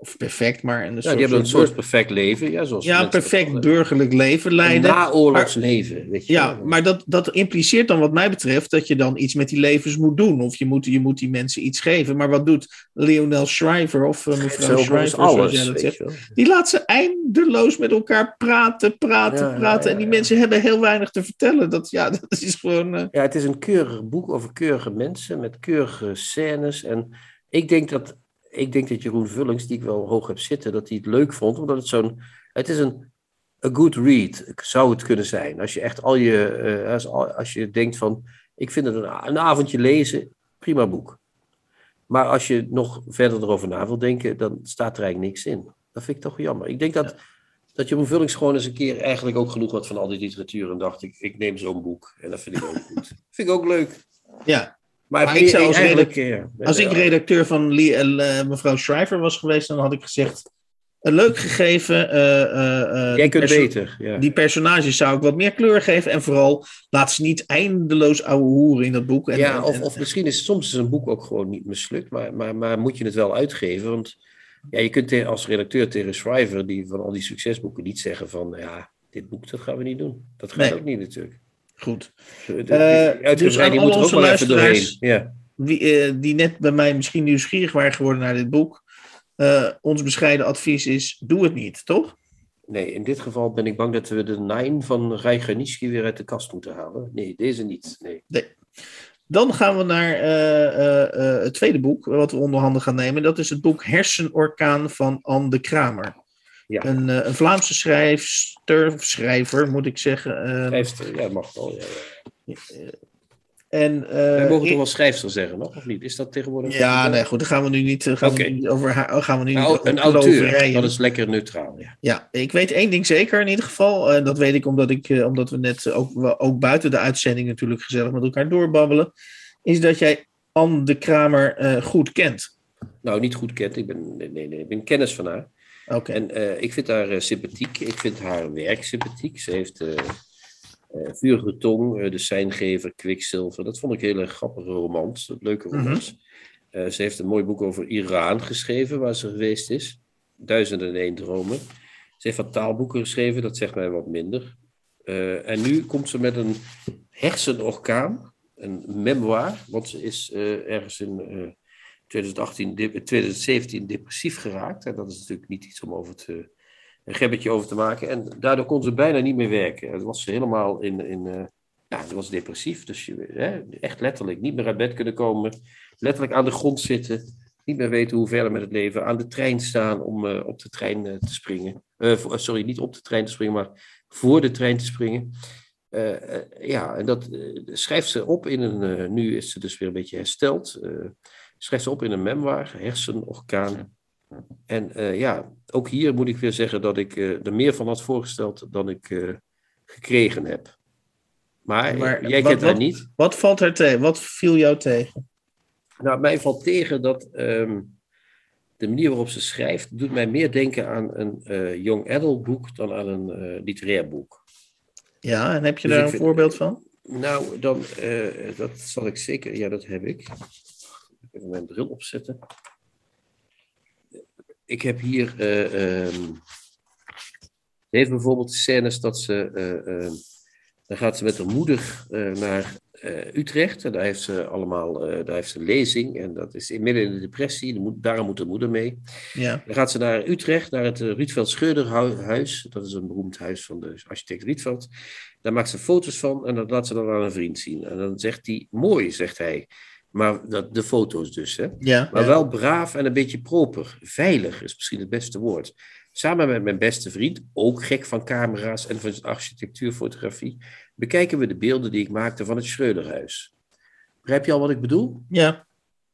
of perfect, maar een ja, soort, die hebben een soort perfect leven. Ja, zoals ja perfect burgerlijk leven leiden. Een naoorlogs leven. Weet je ja, wel. maar dat, dat impliceert dan wat mij betreft dat je dan iets met die levens moet doen. Of je moet, je moet die mensen iets geven. Maar wat doet Lionel Shriver of uh, mevrouw Shriver, alles, zoals dat zegt? Die laat ze eindeloos met elkaar praten, praten, ja, praten. Ja, en die mensen hebben heel weinig te vertellen. Dat, ja, dat is gewoon... Uh... Ja, het is een keurig boek over keurige mensen met keurige scènes. En ik denk dat ik denk dat Jeroen Vullings, die ik wel hoog heb zitten, dat hij het leuk vond, omdat het zo'n. Het is een a good read, zou het kunnen zijn. Als je echt al je. Uh, als, als je denkt van. Ik vind het een, een avondje lezen, prima boek. Maar als je nog verder erover na wil denken, dan staat er eigenlijk niks in. Dat vind ik toch jammer. Ik denk dat, ja. dat Jeroen Vullings gewoon eens een keer eigenlijk ook genoeg had van al die literatuur. En dacht ik, ik neem zo'n boek. En dat vind ik ook goed. vind ik ook leuk. Ja, maar, maar ik zou als, redacteur, als ik redacteur van Lee, uh, mevrouw Schrijver was geweest, dan had ik gezegd: een leuk gegeven. Uh, Jij kunt beter. Ja. Die personages zou ik wat meer kleur geven. En vooral laat ze niet eindeloos ouwe hoeren in dat boek. En, ja, en, of, of misschien is soms is een boek ook gewoon niet mislukt, maar, maar, maar moet je het wel uitgeven? Want ja, je kunt als redacteur tegen Schrijver, die van al die succesboeken, niet zeggen van ja, dit boek dat gaan we niet doen. Dat gaat nee. ook niet natuurlijk. Goed. Uh, dus die moet er ook wel even doorheen. Ja. Die, uh, die net bij mij misschien nieuwsgierig waren geworden naar dit boek. Uh, ons bescheiden advies is: doe het niet, toch? Nee, in dit geval ben ik bang dat we de Nine van Rijganiski weer uit de kast moeten halen. Nee, deze niet. Nee. nee. Dan gaan we naar het tweede boek wat we onder handen gaan nemen. Dat is het boek Hersenorkaan van Anne de Kramer. Ja. Een, een, Vlaamse schrijfster, schrijver moet ik zeggen. Uh, schrijfster, ja, mag wel. Ja, ja. En, uh, Wij mogen toch wel schrijfster zeggen, nog? Of niet? Is dat tegenwoordig? Ja, nee, goed. Daar gaan we nu niet, gaan okay. we niet over. Gaan we nu nou, niet een auteur, dat is lekker neutraal. Ja. ja, ik weet één ding zeker in ieder geval. En dat weet ik omdat, ik, omdat we net ook, ook buiten de uitzending natuurlijk gezellig met elkaar doorbabbelen. Is dat jij Anne de Kramer uh, goed kent. Nou, niet goed kent. Ik ben, nee, nee, ik ben kennis van haar. Okay. En uh, ik vind haar uh, sympathiek. Ik vind haar werk sympathiek. Ze heeft uh, Vurige Tong, De Seingever, Kwikzilver. Dat vond ik hele grappige romans. Leuke romans. Mm -hmm. ze heeft een mooi boek over Iran geschreven, waar ze geweest is. Duizenden en één dromen. Ze heeft wat taalboeken geschreven, dat zegt mij wat minder. en nu komt ze met een hersenorkaan, een memoir. Want ze is ergens in 2018, 2017 depressief geraakt. En dat is natuurlijk niet iets om over te, een gebbetje over te maken. En daardoor kon ze bijna niet meer werken. Het was helemaal in, in uh, ja, ze was depressief. Dus je, hè, echt letterlijk niet meer uit bed kunnen komen. Letterlijk aan de grond zitten. Niet meer weten hoe verder met het leven. Aan de trein staan om uh, op de trein te springen. sorry, niet op de trein te springen, maar voor de trein te springen. ja, en dat schrijft ze op in een. nu is ze dus weer een beetje hersteld schrijft ze op in een memoir, Hersenorkaan. En uh, ja, ook hier moet ik weer zeggen dat ik uh, er meer van had voorgesteld dan ik uh, gekregen heb. Maar, maar jij wat, kent haar wat, niet. Wat valt er tegen? Wat viel jou tegen? Nou, mij valt tegen dat um, de manier waarop ze schrijft, doet mij meer denken aan een young adult boek dan aan een literair boek. Ja, en heb je dus daar een vind, voorbeeld van? Nou, dan, dat zal ik zeker, ja, dat heb ik. Even mijn bril opzetten. Ik heb hier, uh, um, heeft bijvoorbeeld scènes dat ze, uh, dan gaat ze met haar moeder naar Utrecht. En daar heeft ze allemaal, daar heeft ze een lezing. En dat is midden in de depressie, de daarom moet de moeder mee. Ja. Dan gaat ze naar Utrecht, naar het Rietveld Scheurderhuis. Dat is een beroemd huis van de architect Rietveld. Daar maakt ze foto's van en dat laat ze dan aan een vriend zien. En dan zegt hij, mooi, zegt hij. Maar dat, de foto's dus, hè. Ja, Maar ja. wel braaf en een beetje proper. Veilig is misschien het beste woord. Samen met mijn beste vriend, ook gek van camera's en van architectuurfotografie, bekijken we de beelden die ik maakte van het Schreuderhuis. Begrijp je al wat ik bedoel? Ja,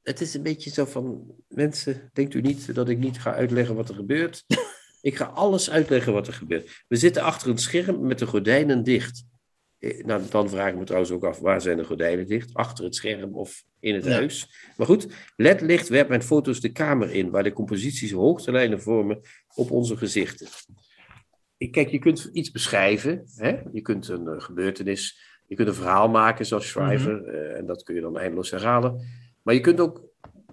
Het is een beetje zo van, mensen, denkt u niet dat ik niet ga uitleggen wat er gebeurt? ik ga alles uitleggen wat er gebeurt. We zitten achter een scherm met de gordijnen dicht. Eh, Nou, dan vraag ik me trouwens ook af, waar zijn de gordijnen dicht? Achter het scherm of in het Ja. huis? Maar goed, LED-licht werpt mijn foto's de kamer in, waar de composities hoogtelijnen vormen op onze gezichten. Ik- Kijk, je kunt iets beschrijven, hè? je kunt een eh, gebeurtenis, je kunt een verhaal maken zoals Schrijver, eh, en dat kun je dan eindeloos herhalen. Maar je kunt ook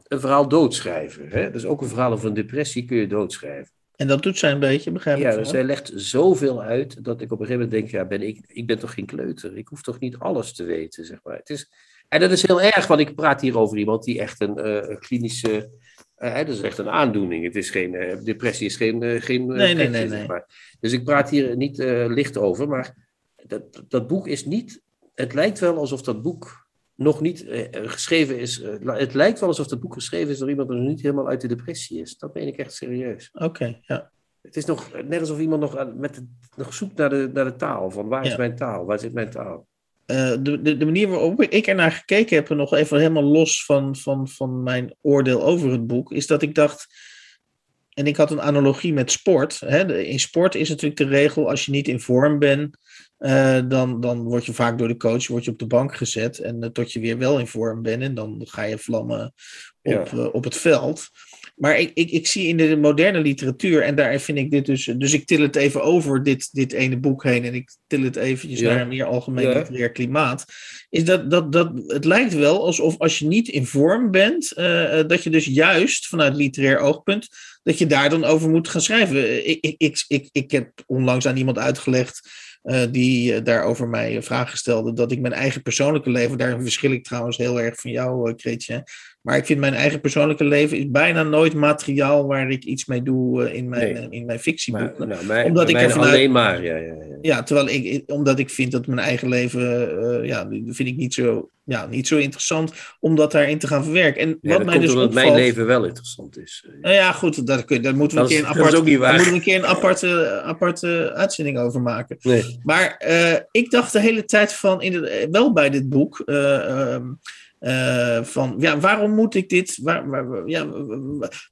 een verhaal doodschrijven. Hè? Dus ook een verhaal over een depressie kun je doodschrijven. en dat doet zij een beetje, begrijp ik. Ja, dus zij legt zoveel uit dat ik op een gegeven moment denk, ja, ben ik, ik ben toch geen kleuter? Ik hoef toch niet alles te weten, zeg maar. Het is, en dat is heel erg, want ik praat hier over iemand die echt een eh, klinische, eh, dat is echt een aandoening. Het is geen, eh, depressie is geen, geen Nee, nee, nee, zeg nee. maar. Dus ik praat hier niet licht over, maar dat, dat boek is niet, het lijkt wel alsof dat boek nog niet geschreven is. het lijkt wel alsof dat boek geschreven is door iemand die nog niet helemaal uit de depressie is. Dat meen ik echt serieus. Oké, ja. Het is nog net alsof iemand nog, met de, nog zoekt naar de, naar de taal. Van waar is Ja. mijn taal? Waar zit mijn taal? Eh, de, de, de manier waarop ik er naar gekeken heb, en nog even helemaal los van, van, van mijn oordeel over het boek, is dat ik dacht. En ik had een analogie met sport. Hè. In sport is natuurlijk de regel: als je niet in vorm bent, eh, dan, dan word je vaak door de coach word je op de bank gezet. En eh, tot je weer wel in vorm bent, en dan ga je vlammen op, Ja. op het veld. Maar ik, ik, ik zie in de moderne literatuur, en daar vind ik dit dus. Dus ik til het even over dit, dit ene boek heen. En ik til het eventjes Ja. naar een meer algemeen Ja. literair klimaat. Is dat, dat, dat het lijkt wel alsof als je niet in vorm bent, eh, eh, dat je dus juist vanuit literair oogpunt, dat je daar dan over moet gaan schrijven. Ik, ik, ik, ik, ik heb onlangs aan iemand uitgelegd. eh, die daarover mij vragen stelde. dat ik mijn eigen persoonlijke leven. daarin verschil ik trouwens heel erg van jou, Kretje. Maar ik vind mijn eigen persoonlijke leven. is bijna nooit materiaal waar ik iets mee doe eh, in mijn, Nee. eh, in mijn Maar, fictieboeken. nou, mijn, Omdat ik alleen maar. Ja, ja, ja. Ja, terwijl ik, omdat ik vind dat mijn eigen leven, eh, ja, vind ik niet zo, ja, niet zo interessant om dat daarin te gaan verwerken. En Ja, wat dat mij komt dus omdat opvalt, mijn leven wel interessant is. nou ja, goed, daar, kun, daar moeten we Dat een keer een apart, ook niet waar. daar moeten we een keer een aparte, aparte uitzending over maken. Nee. Maar ik dacht de hele tijd van, in wel bij dit boek, eh, ehm, eh, van ja, waarom moet ik dit, waar, waar- ja,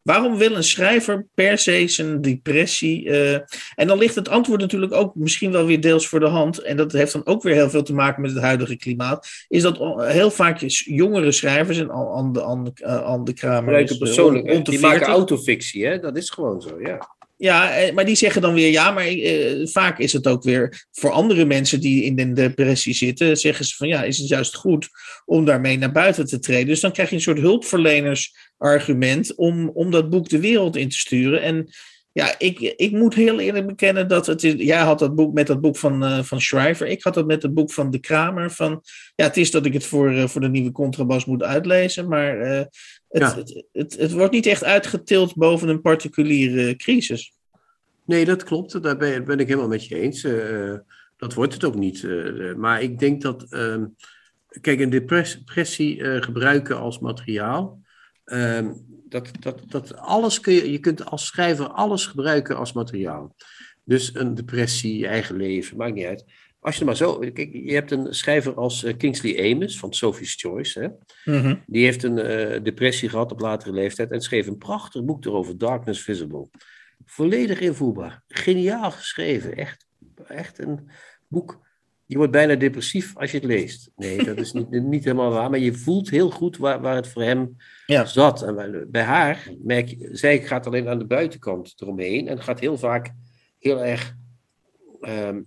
waarom wil een schrijver per se zijn depressie? eh, en dan ligt het antwoord natuurlijk ook misschien wel weer deels voor de hand, en dat heeft dan ook weer heel veel te maken met het huidige klimaat, is dat heel vaak jongere schrijvers, en al aan de, aan de, eh, aan de Kramer is, persoonlijk. Die maken 40. autofictie, hè? Dat is gewoon zo, ja. Ja, eh, maar die zeggen dan weer ja, maar eh, vaak is het ook weer voor andere mensen die in de depressie zitten, zeggen ze van ja, is het juist goed om daarmee naar buiten te treden. Dus dan krijg je een soort hulpverlenersargument om, om dat boek de wereld in te sturen. En ja, ik, ik moet heel eerlijk bekennen dat het is. Jij had dat boek met dat boek van, eh, van Schrijver. Ik had dat met het boek van De Kramer. Van, ja, het is dat ik het voor, voor de nieuwe contrabas moet uitlezen. Maar het, Ja. het, het, het wordt niet echt uitgetild boven een particuliere crisis. Nee, dat klopt. Daar ben, ben ik helemaal met je eens. Eh, dat wordt het ook niet. eh, maar ik denk dat. ehm, kijk, een depres- depressie eh, gebruiken als materiaal. ehm, dat, dat, dat alles kun je. Je kunt als schrijver alles gebruiken als materiaal. Dus een depressie, je eigen leven, maakt niet uit. Als je maar zo. Kijk, je hebt een schrijver als eh, Kingsley Amis van Sophie's Choice. Hè? Mhm. Die heeft een eh, depressie gehad op latere leeftijd en schreef een prachtig boek erover, Darkness Visible. Volledig invoerbaar. Geniaal geschreven. Echt, echt een boek. Je wordt bijna depressief als je het leest. Nee, dat is niet, niet helemaal waar. Maar je voelt heel goed waar, waar het voor hem Ja. zat. En bij- bij haar, merk je, zij gaat alleen aan de buitenkant eromheen. En gaat heel vaak heel erg ehm,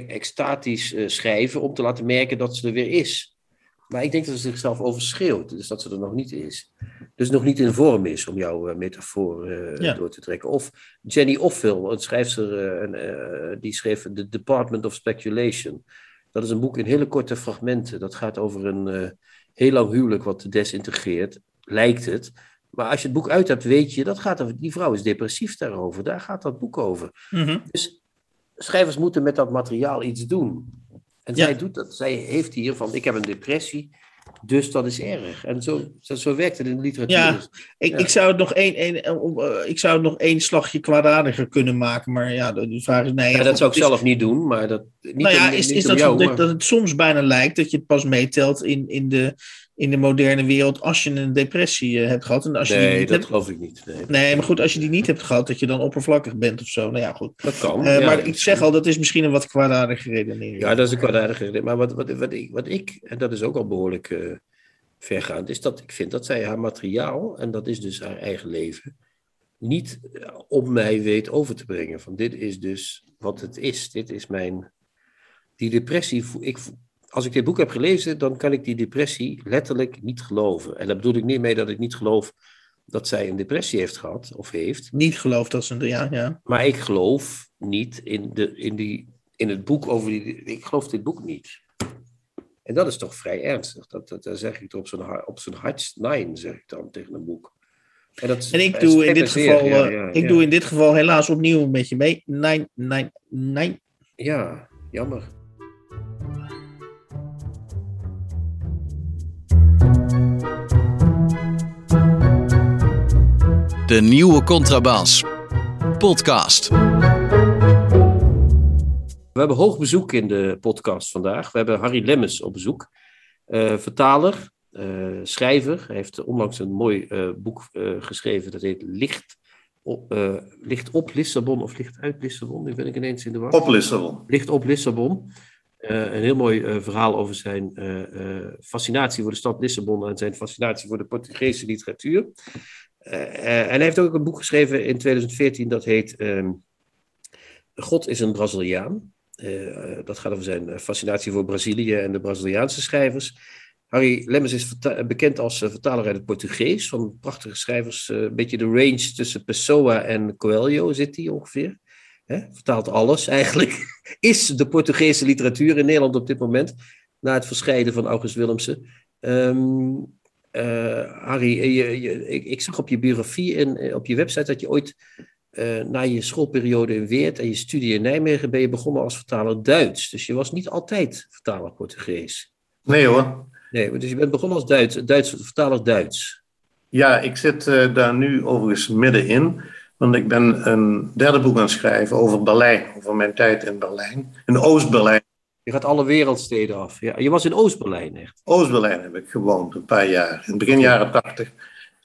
extatisch eh, schrijven om te laten merken dat ze er weer is. Maar ik denk dat ze zichzelf overschreeuwt, dus dat ze er nog niet is. Dus nog niet in vorm is, om jouw eh, metafoor eh, Ja. door te trekken. Of Jenny Offill, een schrijfster, eh, die schreef The Department of Speculation. Dat is een boek in hele korte fragmenten. Dat gaat over een heel lang huwelijk wat desintegreert, lijkt het. Maar als je het boek uit hebt, weet je, dat gaat over, die vrouw is depressief daarover. Daar gaat dat boek over. Mhm. Dus schrijvers moeten met dat materiaal iets doen. En Ja. zij doet dat. Zij heeft hier van, ik heb een depressie, dus dat is erg. En zo, zo, zo werkt het in de literatuur. Ja. Ik, Ja. ik, zou het nog één, één, eh, eh, ik zou het nog één slagje kwaadaardiger kunnen maken, maar ja, de, vraag is nee. ja, dat zou ik is- zelf niet doen, maar dat... Niet Nou ja, om- is, is dat, jou, dat, maar- dat het soms bijna lijkt dat je het pas meetelt in, in, de, in de moderne wereld als je een depressie eh, hebt gehad. En als je die Nee, niet dat hebt, geloof ik niet. Nee, nee, maar goed, als je die niet hebt gehad, dat je dan oppervlakkig bent of zo. Nou ja, goed. dat kan. Eh, ja. maar ik zeg al, dat is misschien een wat kwaadaardige redenering. Ja, dat is een kwaadaardige reden. Maar wat, wat, wat, ik, wat ik, en dat is ook al behoorlijk eh, vergaand, is dat ik vind dat zij haar materiaal, en dat is dus haar eigen leven, niet op mij weet over te brengen. Van dit is dus wat het is. Dit is mijn. Die depressie. Ik, als ik dit boek heb gelezen, dan kan ik die depressie letterlijk niet geloven. En daar bedoel ik niet mee dat ik niet geloof dat zij een depressie heeft gehad of heeft. Niet geloof dat ze... Ja, ja. Maar ik geloof niet in, de, in, die, in het boek over die. Ik geloof dit boek niet. En dat is toch vrij ernstig. Dat, dat, daar zeg ik er op zijn, op zijn hardst nein, zeg ik dan tegen een boek. En, dat En ik dat doe in dit zeer, geval, ja, eh, ja, ik ja. doe in dit geval helaas opnieuw met je mee. Nee, nee, nee. Ja, jammer. De nieuwe Contrabas. Podcast. We hebben hoog bezoek in de podcast vandaag. We hebben Harry Lemmens op bezoek. Eh, vertaler, eh, schrijver. Hij heeft onlangs een mooi eh, boek eh, geschreven. Dat heet Licht op, eh, Licht op Lissabon of Licht uit Lissabon. Nu ben ik ineens in de war. Op Lissabon. Licht op Lissabon. Eh, een heel mooi eh, verhaal over zijn eh, eh, fascinatie voor de stad Lissabon en zijn fascinatie voor de Portugese literatuur. Eh, eh, en hij heeft ook een boek geschreven in 2014 dat heet ehm, God is een Braziliaan. Eh, dat gaat over zijn fascinatie voor Brazilië en de Braziliaanse schrijvers. Harry Lemmens is bekend als vertaler uit het Portugees van prachtige schrijvers. een beetje de range tussen Pessoa en Coelho zit hij ongeveer. Hè? Vertaalt alles eigenlijk. Is de Portugese literatuur in Nederland op dit moment, na het verscheiden van August Willemsen. Ehm, eh, Harry, eh, je, je, ik, ik zag op je biografie en eh, op je website dat je ooit na je schoolperiode in Weert en je studie in Nijmegen ben je begonnen als vertaler Duits. Dus je was niet altijd vertaler Portugees. Nee hoor. Nee, dus je bent begonnen als Duits, Duits vertaler Duits. Ja, ik zit daar nu overigens middenin. Want ik ben een derde boek aan het schrijven over Berlijn. Over mijn tijd in Berlijn. In Oost-Berlijn. Je gaat alle wereldsteden af. Ja, je was in Oost-Berlijn echt. Oost-Berlijn heb ik gewoond een paar jaar. In het begin jaren tachtig.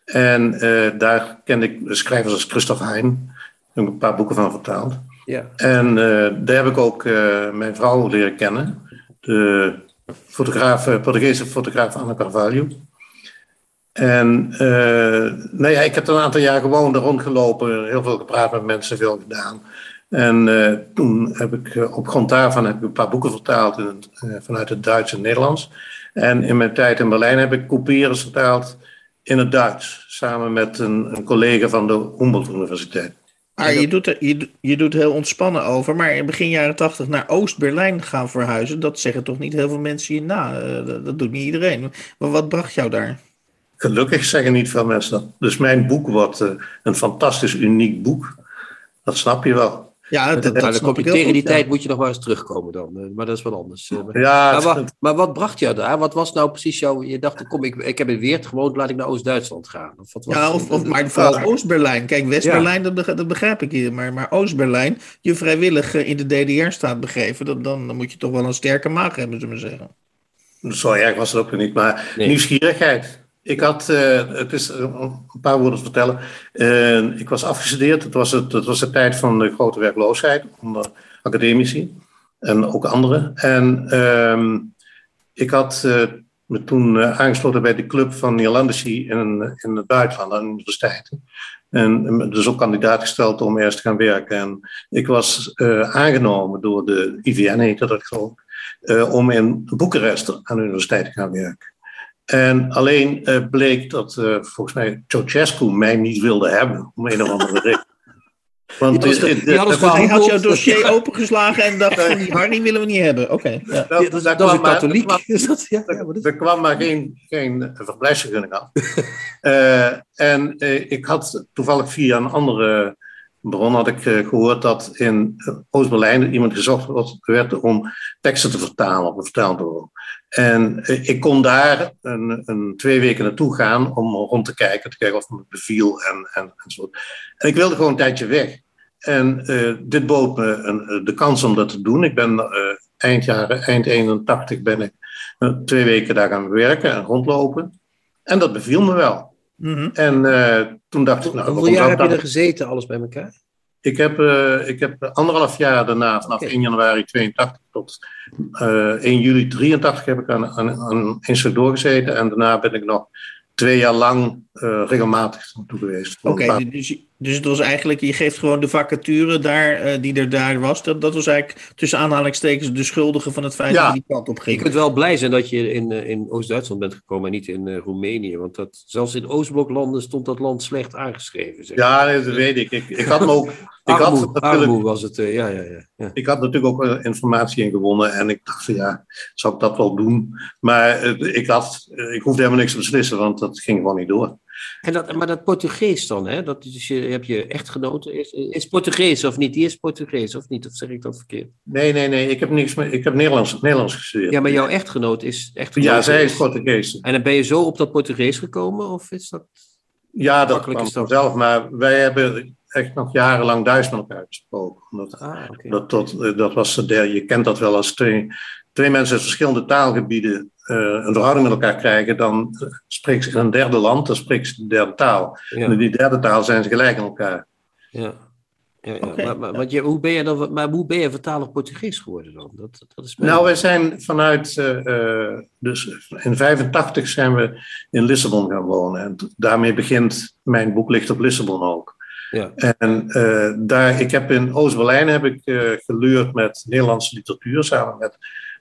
En eh, daar kende ik schrijvers als Christoph Hein. Daar heb ik een paar boeken van vertaald. Ja, En eh, daar heb ik ook eh, mijn vrouw leren kennen. De fotograaf, Portugese fotograaf Anna Carvalho. En nou ja, ik heb een aantal jaar gewoon er rondgelopen, heel veel gepraat met mensen, veel gedaan. En eh, toen heb ik eh, op grond daarvan heb ik een paar boeken vertaald in eh, vanuit het Duits en Nederlands. En in mijn tijd in Berlijn heb ik Couperus vertaald in het Duits, samen met een, een collega van de Humboldt Universiteit. Maar je doet, er, je, je doet heel ontspannen over. Maar in begin jaren tachtig naar Oost-Berlijn gaan verhuizen. Dat zeggen toch niet heel veel mensen je na. Dat, dat doet niet iedereen. Maar wat bracht jou daar? Gelukkig zeggen niet veel mensen dat. Dus mijn boek wordt een fantastisch uniek boek. Dat snap je wel. Ja, dat, dat, dan kom je heel tegen die tijd moet je nog maar eens terugkomen dan. Eh, Maar dat is wat anders. Eh, maar- Ja, Maar wat, maar wat bracht jou daar? Wat was nou precies jouw... Je dacht, kom, ik, ik heb in Weert gewoond, laat ik naar Oost-Duitsland gaan. Of wat was Ja, of, of, maar vooral Oost-Berlijn. Kijk, West-Berlijn, dat, dat begrijp ik hier. Maar, maar Oost-Berlijn, je vrijwillig in de DDR staat begeven. Dan, dan moet je toch wel een sterke maag hebben, zullen we zeggen. Zo erg was het ook niet, maar Nee. nieuwsgierigheid. Ik had, eh, het is eh, een paar woorden te vertellen. Eh, ik was afgestudeerd. Het was, het, was de tijd van de grote werkloosheid onder academici en ook anderen. En ehm, ik had me toen aangesloten bij de club van Nederlandici in, in het buitenland, aan de universiteiten. En dus ook kandidaat gesteld om eerst te gaan werken. En ik was aangenomen door de IVN, heette dat geloof om in Boekarest aan de universiteit te gaan werken. En alleen uh, bleek dat volgens mij Ceausescu mij niet wilde hebben, om een of andere reden. Want die, de, die hij had jouw dossier opengeslagen en dacht van die Harry willen we niet hebben. Oké. Okay, ja. dat, dat, dat, is een katholiek. Er kwam, dat, ja, ja, er kwam maar geen, geen verblijfsvergunning af. uh, en uh, ik had toevallig via een andere bron had ik uh, gehoord dat in Oost-Berlijn iemand gezocht werd om teksten te vertalen op een vertaalbureau. En ik kon daar een, een, twee weken naartoe gaan om rond te kijken, te kijken of het me beviel en, en, en zo. En ik wilde gewoon een tijdje weg. En uh, dit bood me een, eh, de kans om dat te doen. Ik ben uh, eind jaren, eind 81 ben ik uh, twee weken daar gaan werken en rondlopen. En dat beviel me wel. Mm -hmm. En toen dacht ik... Nou, Hoeveel jaar heb je er gezeten, alles bij elkaar? Ik heb, ik heb anderhalf jaar daarna, vanaf okay. 1 januari 82 tot 1 juli 83 heb ik aan, aan, aan. En daarna ben ik nog twee jaar lang uh, regelmatig naartoe geweest. Oké, okay, dus, dus het was eigenlijk, je geeft gewoon de vacature daar, uh, die er daar was. Dat, dat was eigenlijk tussen aanhalingstekens de schuldige van het feit ja. dat die kant op ging. Je kunt wel blij zijn dat je in, uh, in Oost-Duitsland bent gekomen en niet in Roemenië. Want dat, zelfs in Oostbloklanden stond dat land slecht aangeschreven. Zeg. Ja, nee, dat weet ik. Ik, ik had me ook. Ik armoe, had armoe was het, ja, ja, ja, ja, Ik had natuurlijk ook informatie in gewonnen en ik dacht van ja, zou ik dat wel doen? Maar ik, had, ik hoefde helemaal niks te beslissen, want dat ging gewoon niet door. En dat, maar dat Portugees dan, hè? Dat is je, heb je echtgenoten. Is, is Portugees of niet? Die is Portugees of niet? Of zeg ik dat verkeerd? Nee, nee, nee. Ik heb, niks meer, ik heb Nederlands, Nederlands gestudeerd. Ja, maar jouw echtgenoot is echtgenoot. Ja, zij is Portugees. En dan ben je zo op dat Portugees gekomen? Of is dat. Ja, dat kwam vanzelf. Maar wij hebben echt nog jarenlang Duits met elkaar gesproken. Dat, ah, okay. dat, dat, dat was de, je kent dat wel als twee, twee mensen uit verschillende taalgebieden uh, een verhouding met elkaar krijgen, dan spreekt ze in een derde land, dan spreekt ze de derde taal. Ja. En in die derde taal zijn ze gelijk aan elkaar. Ja. Ja, ja. Okay. Maar, maar, je, hoe ben je dan, maar hoe ben je vertaler Portugees geworden dan? Dat, dat is nou, wij zijn vanuit, uh, dus in 85 zijn we in Lissabon gaan wonen. En daarmee begint mijn boek Ligt op Lissabon ook. Ja. En uh, daar, ik heb in Oost-Berlijn heb ik uh, geleerd met Nederlandse literatuur samen met,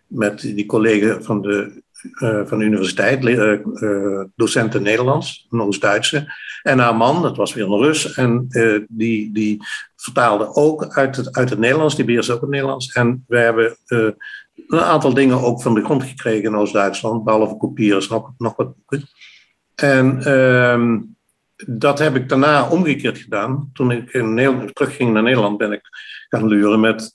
met die collega van de uh, van de universiteit, uh, docenten Nederlands, een Oost-Duitse. En haar man, dat was weer een Rus, en die, die vertaalde ook uit het, uit het Nederlands, die beheerste ook het Nederlands. En we hebben een aantal dingen ook van de grond gekregen in Oost-Duitsland, behalve kopiërs, nog, nog wat boeken. En ehm, dat heb ik daarna omgekeerd gedaan. Toen ik in Nederland, terugging naar Nederland, ben ik gaan luren met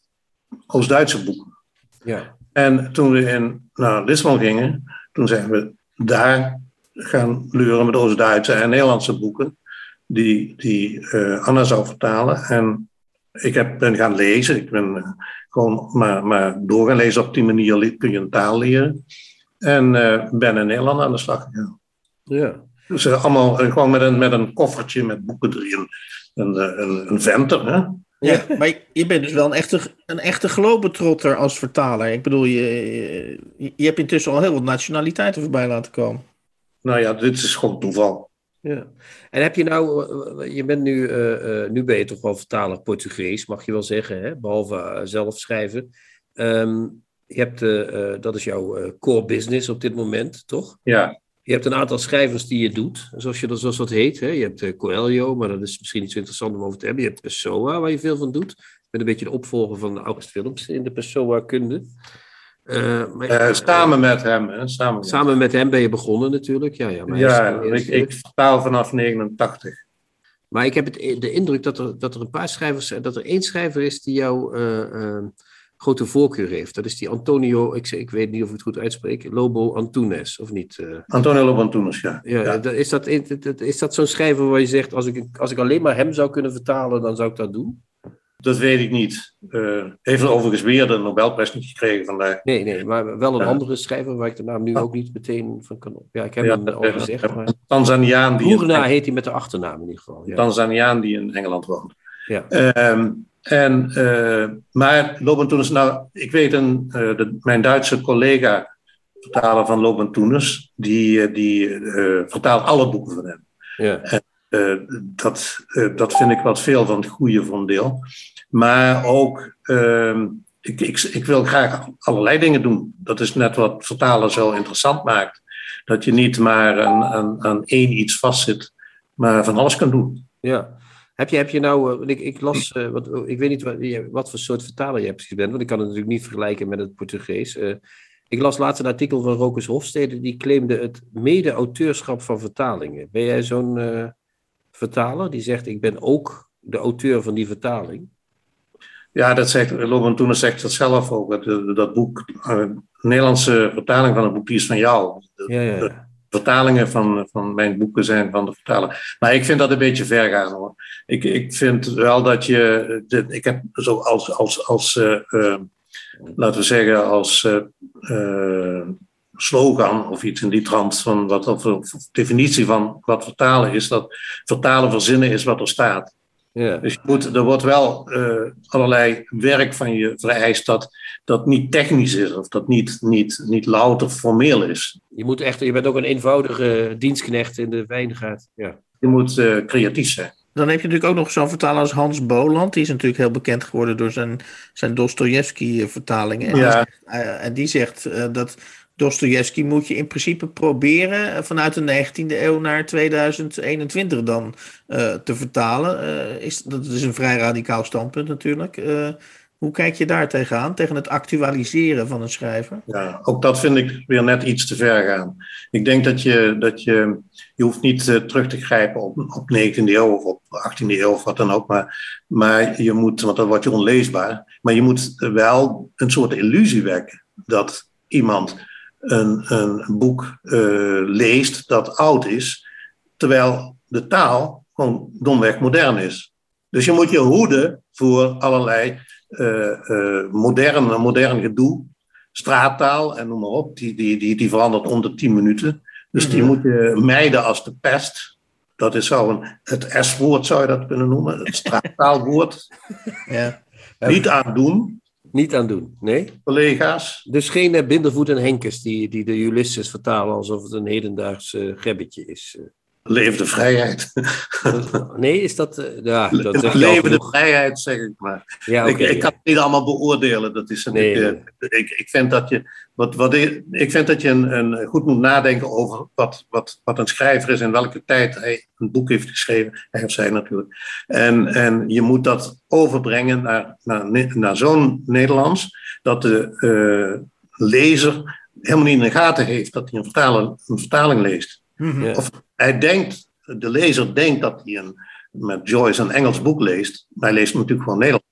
Oost-Duitse boeken. Ja. En toen we in, naar Lissabon gingen, toen zijn we daar gaan luren met Oost-Duitse en Nederlandse boeken, die, die uh, Anna zou vertalen. En ik heb, ben gaan lezen, ik ben uh, gewoon maar, maar door gaan lezen. Op die manier kun je een taal leren. En uh, ben in Nederland aan de slag gegaan. Ja. Dus allemaal gewoon met een, met een koffertje met boeken erin. Een, een, een venter, hè? Ja, maar je bent dus wel een echte, een echte globetrotter als vertaler. Ik bedoel, je, je, je hebt intussen al heel wat nationaliteiten voorbij laten komen. Nou ja, dit is gewoon toeval. Ja. En heb je nou, je bent nu, uh, nu ben je toch wel vertaler Portugees, mag je wel zeggen, hè? behalve uh, zelf schrijven. Um, je hebt, dat is jouw core business op dit moment, toch? Ja. Je hebt een aantal schrijvers die je doet, zoals, je, zoals dat heet. Hè? Je hebt uh, Coelho, maar dat is misschien niet zo interessant om over te hebben. Je hebt Pessoa, waar je veel van doet. Met een beetje de opvolger van August Films in de Pessoa-kunde. Uh, uh, samen met hem. Hè? Samen, samen met hem ben je begonnen natuurlijk. Ja, ja, maar ja ik, ik vertaal vanaf 89. Maar ik heb het, de indruk dat er, dat er een paar schrijvers dat er één schrijver is die jou grote voorkeur heeft. Dat is die Antonio, ik, ik weet niet of ik het goed uitspreek, Lobo Antunes, of niet? Uh, Antonio Lobo Antunes, ja. ja, ja. Is dat, is dat zo'n schrijver waar je zegt, als ik, als ik alleen maar hem zou kunnen vertalen, dan zou ik dat doen? Dat weet ik niet. Uh, heeft overigens weer de Nobelprijs niet gekregen vandaag. Nee, nee, maar wel een andere schrijver waar ik de naam nu ook niet meteen van kan op. Ja, ik heb hem al gezegd. Maar... Tanzaniaan. Die Hoerna heet hij met de achternaam in ieder geval. Ja. Tanzaniaan die in Engeland woont. Ja. Um, en, uh, maar Lobentoenus, nou, ik weet een, uh, de, mijn Duitse collega, vertaler van Lobentoenus, die, die uh, vertaalt alle boeken van hem. Ja. En, eh, dat, eh, dat vind ik wat veel van het goede voor een deel. Maar ook, ehm, ik, ik, ik wil graag allerlei dingen doen. Dat is net wat vertalen zo interessant maakt. Dat je niet maar aan, aan, aan één iets vastzit, maar van alles kan doen. Ja. Heb je, heb je nou, ik, ik las, wat, ik weet niet wat, wat voor soort vertaler je precies bent, want ik kan het natuurlijk niet vergelijken met het Portugees. Ik las laatst een artikel van Rokus Hofstede, die claimde het mede-auteurschap van vertalingen. Ben jij zo'n uh, vertaler die zegt: Ik ben ook de auteur van die vertaling? Ja, dat zegt Loban Toen zegt dat zelf ook. Dat, dat boek, de Nederlandse vertaling van het boek, die is van jou. Ja, ja. Vertalingen van, van mijn boeken zijn van de vertaler. Maar ik vind dat een beetje ver gaan hoor. Ik, ik vind wel dat je. Ik heb zo als. als, als uh, laten we zeggen, als uh, slogan of iets in die trant van wat de definitie van wat vertalen is, dat vertalen verzinnen is wat er staat. Ja. Dus je moet, er wordt wel uh, allerlei werk van je vereist dat dat niet technisch is of dat niet, niet, niet louter formeel is. Je, moet echt, je bent ook een eenvoudige dienstknecht in de wijngaard. Ja. Je moet uh, creatief zijn. Dan heb je natuurlijk ook nog zo'n vertaler als Hans Boland. Die is natuurlijk heel bekend geworden door zijn, zijn Dostoevsky-vertalingen. En, ja. uh, en die zegt uh, dat Dostoevsky moet je in principe proberen vanuit de 19e eeuw naar 2021 dan uh, te vertalen. is, dat is een vrij radicaal standpunt natuurlijk. Hoe kijk je daar tegenaan, tegen het actualiseren van een schrijver? Ja, ook dat vind ik weer net iets te ver gaan. Ik denk dat je, dat je, je hoeft niet terug te grijpen op, op 19e eeuw of op 18e eeuw of wat dan ook, maar, maar je moet, want dan word je onleesbaar, maar je moet wel een soort illusie wekken dat iemand een, een boek uh, leest dat oud is, terwijl de taal gewoon domweg modern is. Dus je moet je hoeden voor allerlei uh, modern, modern gedoe, straattaal en noem maar op, die, die, die, die verandert onder 10 minuten. Dus die mhm. moet je mijden als de pest. Dat is zo een, het S-woord zou je dat kunnen noemen, het straattaalwoord. ja. Niet aan doen. Niet aan doen, nee. Collega's. Dus geen uh, Bindervoet en Henkes die, die de Ulysses vertalen alsof het een hedendaags uh, gebbetje is. Leef de vrijheid. Nee, is dat. Uh, ja, dat Leven de vrijheid, zeg ik maar. Ja, okay, ik, ik kan het niet allemaal beoordelen. Dat is nee, ik, uh, ik, ik vind dat je, wat, wat ik, ik vind dat je een, een, goed moet nadenken over wat, wat, wat een schrijver is en welke tijd hij een boek heeft geschreven. Hij of zij natuurlijk. En, en je moet dat overbrengen naar, naar, naar zo'n Nederlands dat de uh, lezer helemaal niet in de gaten heeft dat hij een, vertaling, een vertaling leest. Mm Of hij denkt, de lezer denkt dat hij een, met Joyce een Engels boek leest, maar hij leest natuurlijk gewoon Nederlands.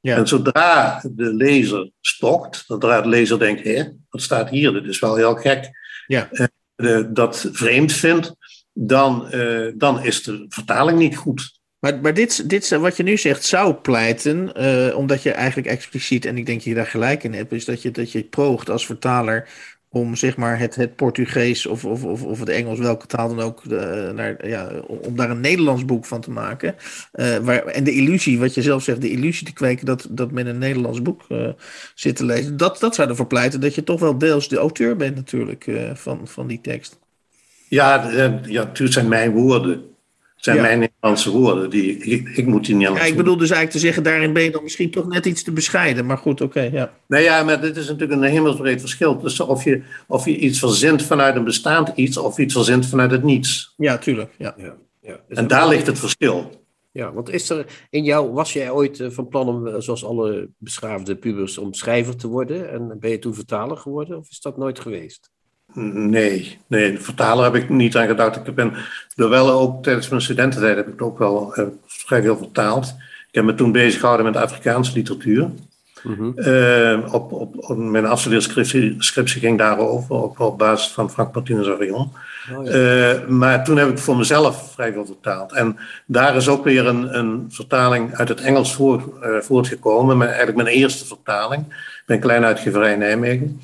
Ja. En zodra de lezer stokt, zodra de lezer denkt, hé, wat staat hier? Dit is wel heel gek. Ja. Uh, de, dat vreemd vindt, dan, uh, dan is de vertaling niet goed. Maar, maar dit, dit, wat je nu zegt zou pleiten, uh, omdat je eigenlijk expliciet, en ik denk dat je daar gelijk in hebt, is dat je, dat je proogt als vertaler om zeg maar het, het Portugees of, of, of, of het Engels, welke taal dan ook, uh, naar, ja, om daar een Nederlands boek van te maken. Uh, waar, en de illusie, wat je zelf zegt, de illusie te kweken dat, dat men een Nederlands boek uh, zit te lezen. Dat, dat zou ervoor pleiten dat je toch wel deels de auteur bent natuurlijk van, van die tekst. Ja, ja, het zijn mijn woorden zijn mijn Nederlandse woorden. Die, ik, ik moet die niet Ja, ik bedoel dus eigenlijk te zeggen, daarin ben je dan misschien toch net iets te bescheiden. Maar goed, oké, ja. Nee, ja, maar dit is natuurlijk een hemelsbreed verschil. tussen of je, of je iets verzint vanuit een bestaand iets, of iets verzint vanuit het niets. Ja, tuurlijk. Ja. ja, ja. en daar ligt het verschil. Ja, want is er in jou, was jij ooit eh, van plan om, eh, zoals alle beschaafde pubers, om schrijver te worden? En ben je toen vertaler geworden, of is dat nooit geweest? Nee, nee, de vertaler heb ik niet aan gedacht. Ik ben er wel ook tijdens mijn studententijd heb ik ook wel uh, vrij veel vertaald. Ik heb me toen bezig gehouden met Afrikaanse literatuur. Mm uh, op, op, op, mijn afstudeerscriptie ging daarover, op, op basis van Frank Martinez Arion. Oh, ja. uh, maar toen heb ik voor mezelf vrij veel vertaald. En daar is ook weer een, een vertaling uit het Engels voor, voortgekomen. Mijn, eigenlijk mijn eerste vertaling. Ik ben klein uitgeverij Nijmegen.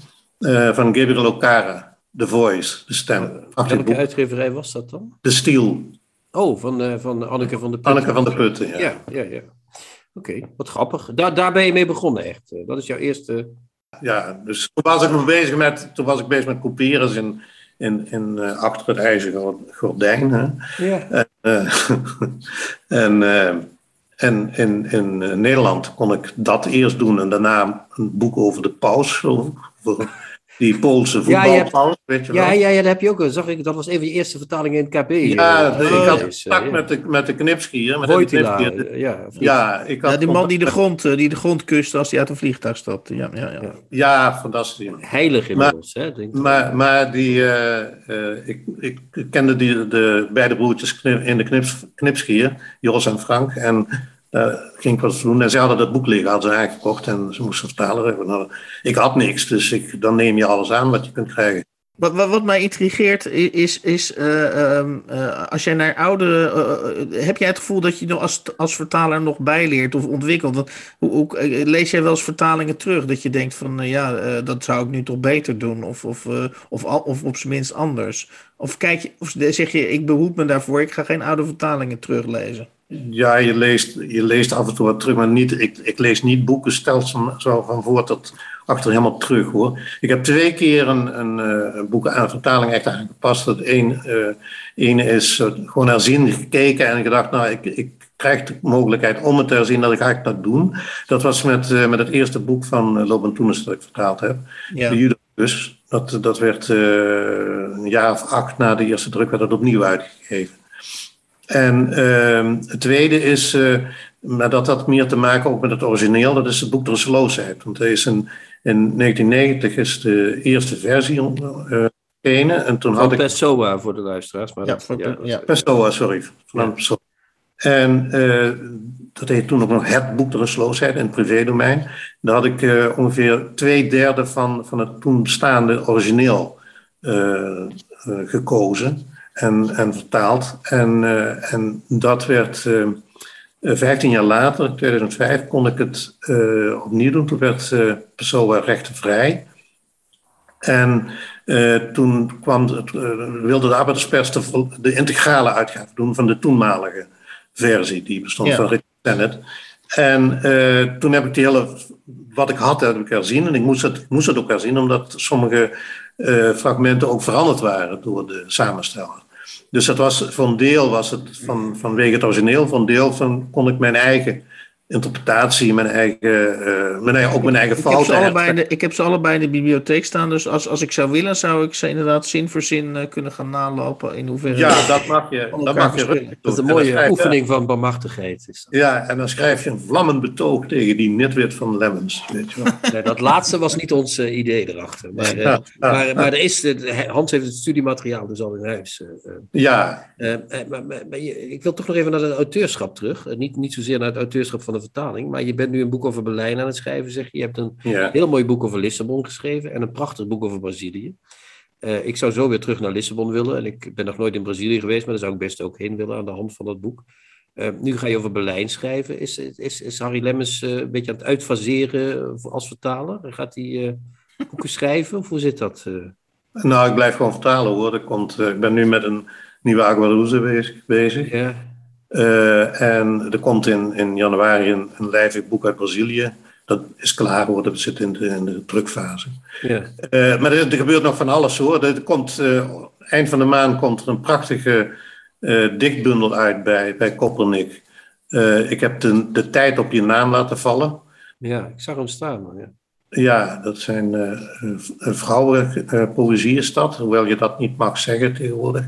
van Gabriel Okara. The Voice, de stem. Welke uitgeverij was dat dan? De Stiel. Oh, van, uh, van Anneke van der Putten. Anneke van der Putten, ja. Ja, ja, ja. Oké, wat grappig. Daar, daar ben je mee begonnen echt. Dat is jouw eerste... Ja, dus toen was ik bezig met, toen was ik bezig met kopiëren in, in, in, uh, achter het ijzeren gordijn. Hè. Ja. En, uh, en, en in, in Nederland kon ik dat eerst doen en daarna een boek over de paus. Over, die Poolse voetbalpaus, ja, weet je ja, wel. ja, ja, dat heb je ook. Dat zag ik, dat was een van je eerste vertalingen in het KB. Ja, uh, de, ik uh, had is, contact ja. met, de, met de knipskier. Met de knipskier. ja. Ja, ik had Ja, die man die de, grond, eh, die de grond kuste als hij uit een vliegtuig stapte. Ja, ja, ja. Ja. Ja, fantastisch. Heilig inmiddels, hè? Denk ik. Maar, maar die, eh, eh, ik, ik kende die, de beide broertjes knip- in de knips, knipskier, Jos en Frank. En daar ging ik wat doen. En ze hadden dat boek liggen, hadden ze aangekocht en ze moesten vertalen. Ik had niks, dus ik, dan neem je alles aan wat je kunt krijgen. Wat, wat, mij intrigeert is, is eh, ehm, eh, als jij naar oude. eh, eh, heb jij het gevoel dat je als, als vertaler nog bijleert of ontwikkelt? Want, hoe, eh, lees jij wel eens vertalingen terug dat je denkt van eh, ja, eh, dat zou ik nu toch beter doen? Of, of, eh, of, of op zijn minst anders? Of, kijk of zeg je, ik behoed me daarvoor, ik ga geen oude vertalingen teruglezen? Ja, je leest, je leest af en toe wat terug, maar niet, ik, ik lees niet boeken stelsel zo van voor tot achter helemaal terug hoor. Ik heb twee keer een, een, eh, een boek aan vertaling echt aangepast. Het een, eh, is eh, gewoon herzien gekeken en gedacht, nou, ik, ik krijg de mogelijkheid om het te herzien, dat ik ga ik dat doen. Dat was met, met het eerste boek van uh, Loban Toenes dat ik vertaald heb. Ja. De Judabus. Dat, dat werd een jaar of acht na de eerste druk werd dat opnieuw uitgegeven. En ehm, het tweede is, eh, maar dat had meer te maken ook met het origineel, dat is het boek. Want er is een, in 1990 is de eerste versie eh verschenen. En toen Van had ik Pessoa voor de luisteraars. Maar Ja, dat, ja. Pessoa, sorry. Van Pessoa. En eh, dat heet toen ook nog het boek in het privédomein. Daar had ik eh, ongeveer twee derde van, van het toen bestaande origineel eh, eh, gekozen en, en vertaald. En, eh, en dat werd eh, eh, 15 jaar later, in 2005, kon ik het eh, opnieuw doen. Toen werd eh Pessoa rechtenvrij. En eh, toen kwam het, eh, wilde de arbeiderspers de, de integrale uitgave doen van de toenmalige versie. Die bestond Ja. van Richard Sennett. En eh, toen heb ik die hele, wat ik had, heb ik herzien. En ik moest het, ik moest het ook herzien, omdat sommige eh, fragmenten ook veranderd waren door de samensteller. Dus dat was, een deel was het van, vanwege het origineel, een deel van, kon ik mijn eigen interpretatie, mijn eigen, eh, mijn eigen, ook mijn eigen Ik heb, ze fouten allebei in herstellen. de, ik heb ze allebei in de bibliotheek staan. Dus als, als ik zou willen, zou ik ze inderdaad zin voor zin eh, kunnen gaan nalopen. In hoeverre. Ja, dat mag je, dat mag je dat is een mooie schrijf oefening van barmachtigheid. Is dat. Ja, en dan schrijf je een vlammend betoog tegen die nitwit van Lemmens. Weet je wel. Nee, dat laatste was niet ons eh, idee erachter. Maar, eh, maar, maar er is, Hans heeft het studiemateriaal dus al in huis. Ja, maar, maar, maar je- ik wil toch nog even naar het auteurschap terug. Niet, niet zozeer naar het auteurschap van de vertaling. Maar je bent nu een boek over Berlijn aan het schrijven, zeg je. Je hebt een ja. heel mooi boek over Lissabon geschreven. En een prachtig boek over Brazilië. Eh, ik zou zo weer terug naar Lissabon willen. En ik ben nog nooit in Brazilië geweest. Maar daar zou ik best ook heen willen aan de hand van dat boek. Eh, nu ga je over Berlijn schrijven. Is, is, is Harry Lemmens eh, een beetje aan het uitfaseren als vertaler? Gaat hij boeken schrijven? Of hoe zit dat? Nou, ik blijf gewoon vertalen hoor. Er komt, ik ben nu met een nieuwe Aguaruze bezig. bezig. Ja. Eh, en er komt in, in januari een, een lijvig boek uit Brazilië. Dat is klaar hoor, dat zit in de, in de drukfase. Ja. Eh, maar er, er gebeurt nog van alles hoor. Er komt, eh, eind van de maand komt er een prachtige dichtbundel uit bij, bij Koppernik. Eh, ik heb de, de tijd op je naam laten vallen. ja, ik zag hem staan. maar Ja. Ja, dat zijn vrouwenpoëzie is dat. Hoewel je dat niet mag zeggen tegenwoordig.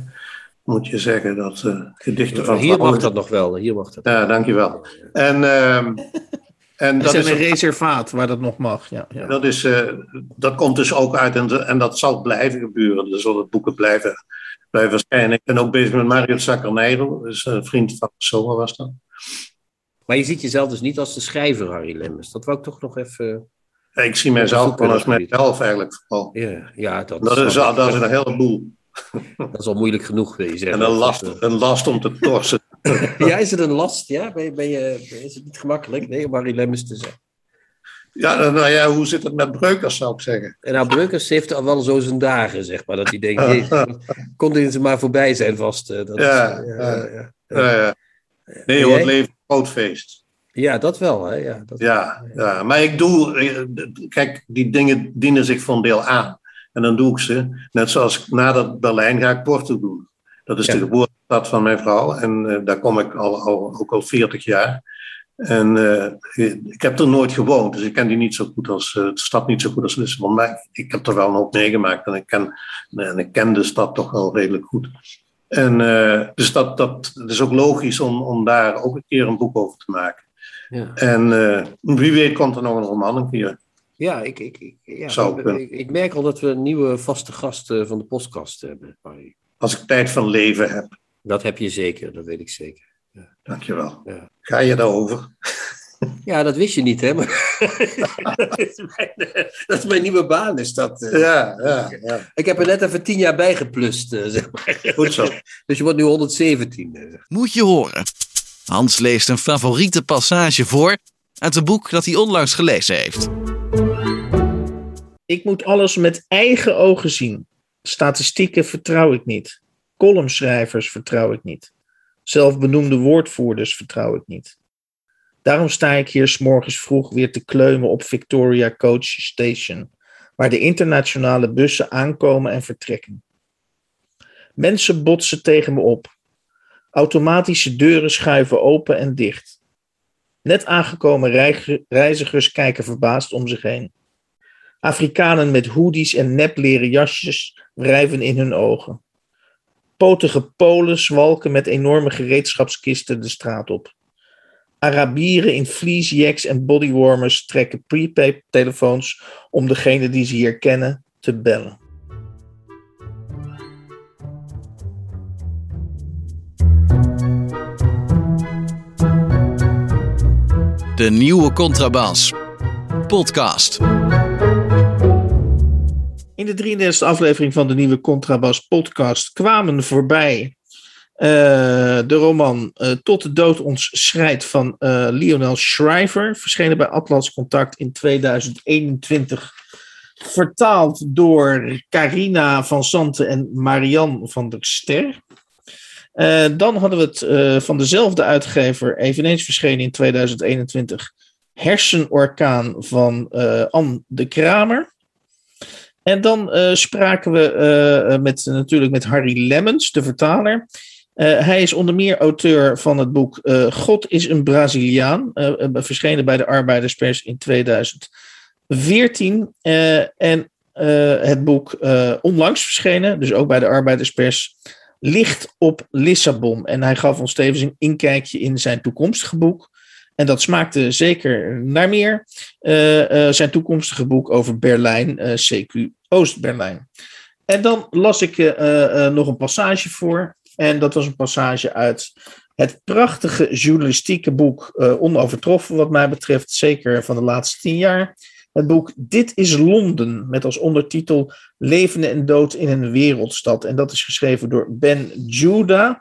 Moet je zeggen dat eh, gedichten van Hier mag dat nog wel. Hier mag dat. Ja, dankjewel. En, ehm, en dat, is een reservaat waar dat nog mag. Ja, ja. dat, is, eh, dat komt dus ook uit en, en dat zal blijven gebeuren. Er zullen boeken blijven, blijven verschijnen. Ik ben ook bezig met Mario Saccarneiro. Dus een vriend van Pessoa was dat. Maar je ziet jezelf dus niet als de schrijver Harry Lemmens. Dat wou ik toch nog even. Ik zie mijzelf gewoon als mijzelf eigenlijk vooral. Ja, ja dat, Dat is, dat is een heleboel. dat is al moeilijk genoeg, wil je zeggen. En een last, een last om te torsen. Ja, is het een last? Ja? Ben je, ben je, is het niet gemakkelijk? Nee, om Harry Lemmens te zeggen. Ja, nou ja, hoe zit het met breukers, zou ik zeggen. En nou, Breukers heeft al wel zo zijn dagen, zeg maar. Dat hij denkt, kon dit ze maar voorbij zijn vast. eh, Dat Ja, is, eh, ja. ja, ja. Eh, nee, hoor, het leven is een groot feest. Ja, dat wel. Hè? Ja, dat, Ja, ja, maar ik doe, eh, kijk, die dingen dienen zich voor een deel aan. En dan doe ik ze. Net zoals nadat Berlijn ga ik Porto doen. Dat is Ja. de geboortestad van mijn vrouw. En eh, daar kom ik al, al, ook al 40 jaar. En eh, ik heb er nooit gewoond, dus ik ken die niet zo goed als, eh, de stad niet zo goed als Lissabon. Maar ik heb er wel een hoop meegemaakt en ik ken, en ik ken de stad toch wel redelijk goed. En dus dat, dat, het is ook logisch om, om daar ook een keer een boek over te maken. Ja, En wie weet komt er nog een roman een keer. Ja, ik, ik, ik, ja Zou ik, kunnen. ik, ik merk al dat we een nieuwe vaste gast eh, van de podcast hebben. Als ik tijd van leven heb. Dat heb je zeker, dat weet ik zeker. Dankjewel. Ja. Ga je daarover? Ja, dat wist je niet, hè? Maar dat, is mijn, dat is mijn nieuwe baan, is dat. eh. Ja, ja, ja. Ik heb er net even tien jaar bij geplust, eh, zeg maar. Goed zo. Dus je wordt nu 117. eh. Moet je horen. Hans leest een favoriete passage voor uit een boek dat hij onlangs gelezen heeft. Ik moet alles met eigen ogen zien. Statistieken vertrouw ik niet. Columnschrijvers vertrouw ik niet. Zelfbenoemde woordvoerders vertrouw ik niet. Daarom sta ik hier 's morgens vroeg weer te kleumen op Victoria Coach Station, waar de internationale bussen aankomen en vertrekken. Mensen botsen tegen me op. Automatische deuren schuiven open en dicht. Net aangekomen reizigers kijken verbaasd om zich heen. Afrikanen met hoodies en nepleren jasjes wrijven in hun ogen. Potige Polen zwalken met enorme gereedschapskisten de straat op. Arabieren in fleecejacks en bodywarmers trekken prepaid telefoons om degene die ze hier kennen te bellen. De nieuwe Contrabas. Podcast. In de 33e aflevering van de nieuwe Contrabas podcast kwamen voorbij eh, de roman eh, Tot de dood ons schrijdt van eh, Lionel Shriver, verschenen bij Atlas Contact in 2021, vertaald door Carina van Santen en Marianne van der Ster. Eh, dan hadden we het eh, van dezelfde uitgever, eveneens verschenen in 2021, Hersenorkaan van eh, Anne de Kramer. En dan spraken we met, natuurlijk met Harry Lemmens, de vertaler. Hij is onder meer auteur van het boek God is een Braziliaan, verschenen bij de Arbeiderspers in 2014. Eh, en het boek onlangs verschenen, dus ook bij de Arbeiderspers, Licht op Lissabon. En hij gaf ons tevens een inkijkje in zijn toekomstige boek. En dat smaakte zeker naar meer. Eh, eh, zijn toekomstige boek over Berlijn, eh, CQ Oost-Berlijn. En dan las ik nog een passage voor. En dat was een passage uit het prachtige journalistieke boek, onovertroffen wat mij betreft, zeker van de laatste tien jaar. Het boek Dit is Londen, met als ondertitel Leven en dood in een wereldstad. En dat is geschreven door Ben Judah.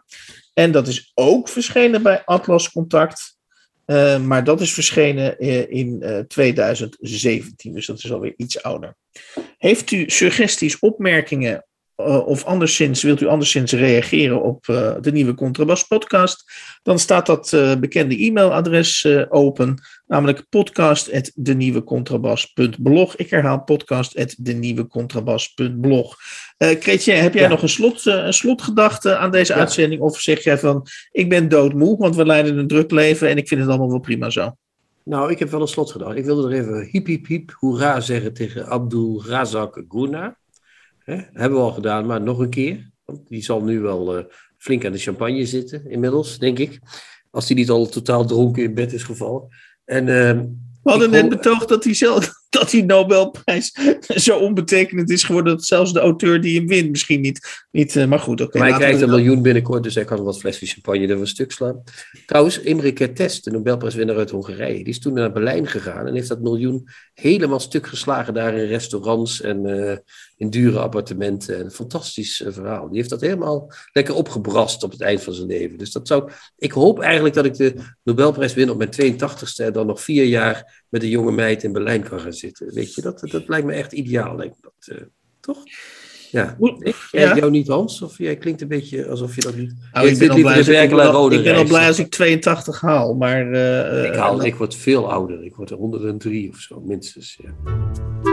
En dat is ook verschenen bij Atlas Contact. Eh, maar dat is verschenen eh, in eh, 2017, dus dat is alweer iets ouder. Heeft u suggesties, opmerkingen eh, of anderszins, wilt u anderszins reageren op eh, de nieuwe Contrabas podcast? Dan staat dat eh, bekende e-mailadres open, namelijk podcast.denieuwecontrabas.blog. Ik herhaal podcast.denieuwecontrabas.blog. Uh, Chrétien, heb jij Ja. nog een, slot, een slotgedachte aan deze Ja. uitzending? Of zeg jij van, ik ben doodmoe, want we leiden een druk leven en ik vind het allemaal wel prima zo? Nou, ik heb wel een slot gedacht. Ik wilde er even hiep, hiep, hiep, hoera zeggen tegen Abdul Razak Guna. Hè, hebben we al gedaan, maar nog een keer. Want die zal nu wel eh, flink aan de champagne zitten, inmiddels, denk ik. Als hij niet al totaal dronken in bed is gevallen. En ehm, We hadden net betoogd dat die, zelf, dat die Nobelprijs zo onbetekenend is geworden dat zelfs de auteur die hem wint misschien niet. niet eh, maar goed, oké. maar hij krijgt een miljoen binnenkort, dus hij kan wat flesjes champagne er een stuk slaan. Trouwens, Imre Kertész, de Nobelprijswinnaar uit Hongarije, die is toen naar Berlijn gegaan en heeft dat miljoen helemaal stuk geslagen daar in restaurants en eh, in dure appartementen. Een fantastisch eh, verhaal. Die heeft dat helemaal lekker opgebrast op het eind van zijn leven. Dus dat zou, ik hoop eigenlijk dat ik de Nobelprijs win op mijn 82ste en dan nog vier jaar met een jonge meid in Berlijn kan gaan zitten. Weet je, dat, dat lijkt me echt ideaal. Lijkt me dat, eh, toch? Ja. Ik, jij, ja. jou niet, Hans? Of jij klinkt een beetje alsof je dat niet... Nou, ik ben al blij, ik, ben en al- ik ben al Rodenrijs. blij als ik 82 haal, maar... eh, Ik, haal, ik word veel ouder. Ik word er 103 of zo, minstens. Ja.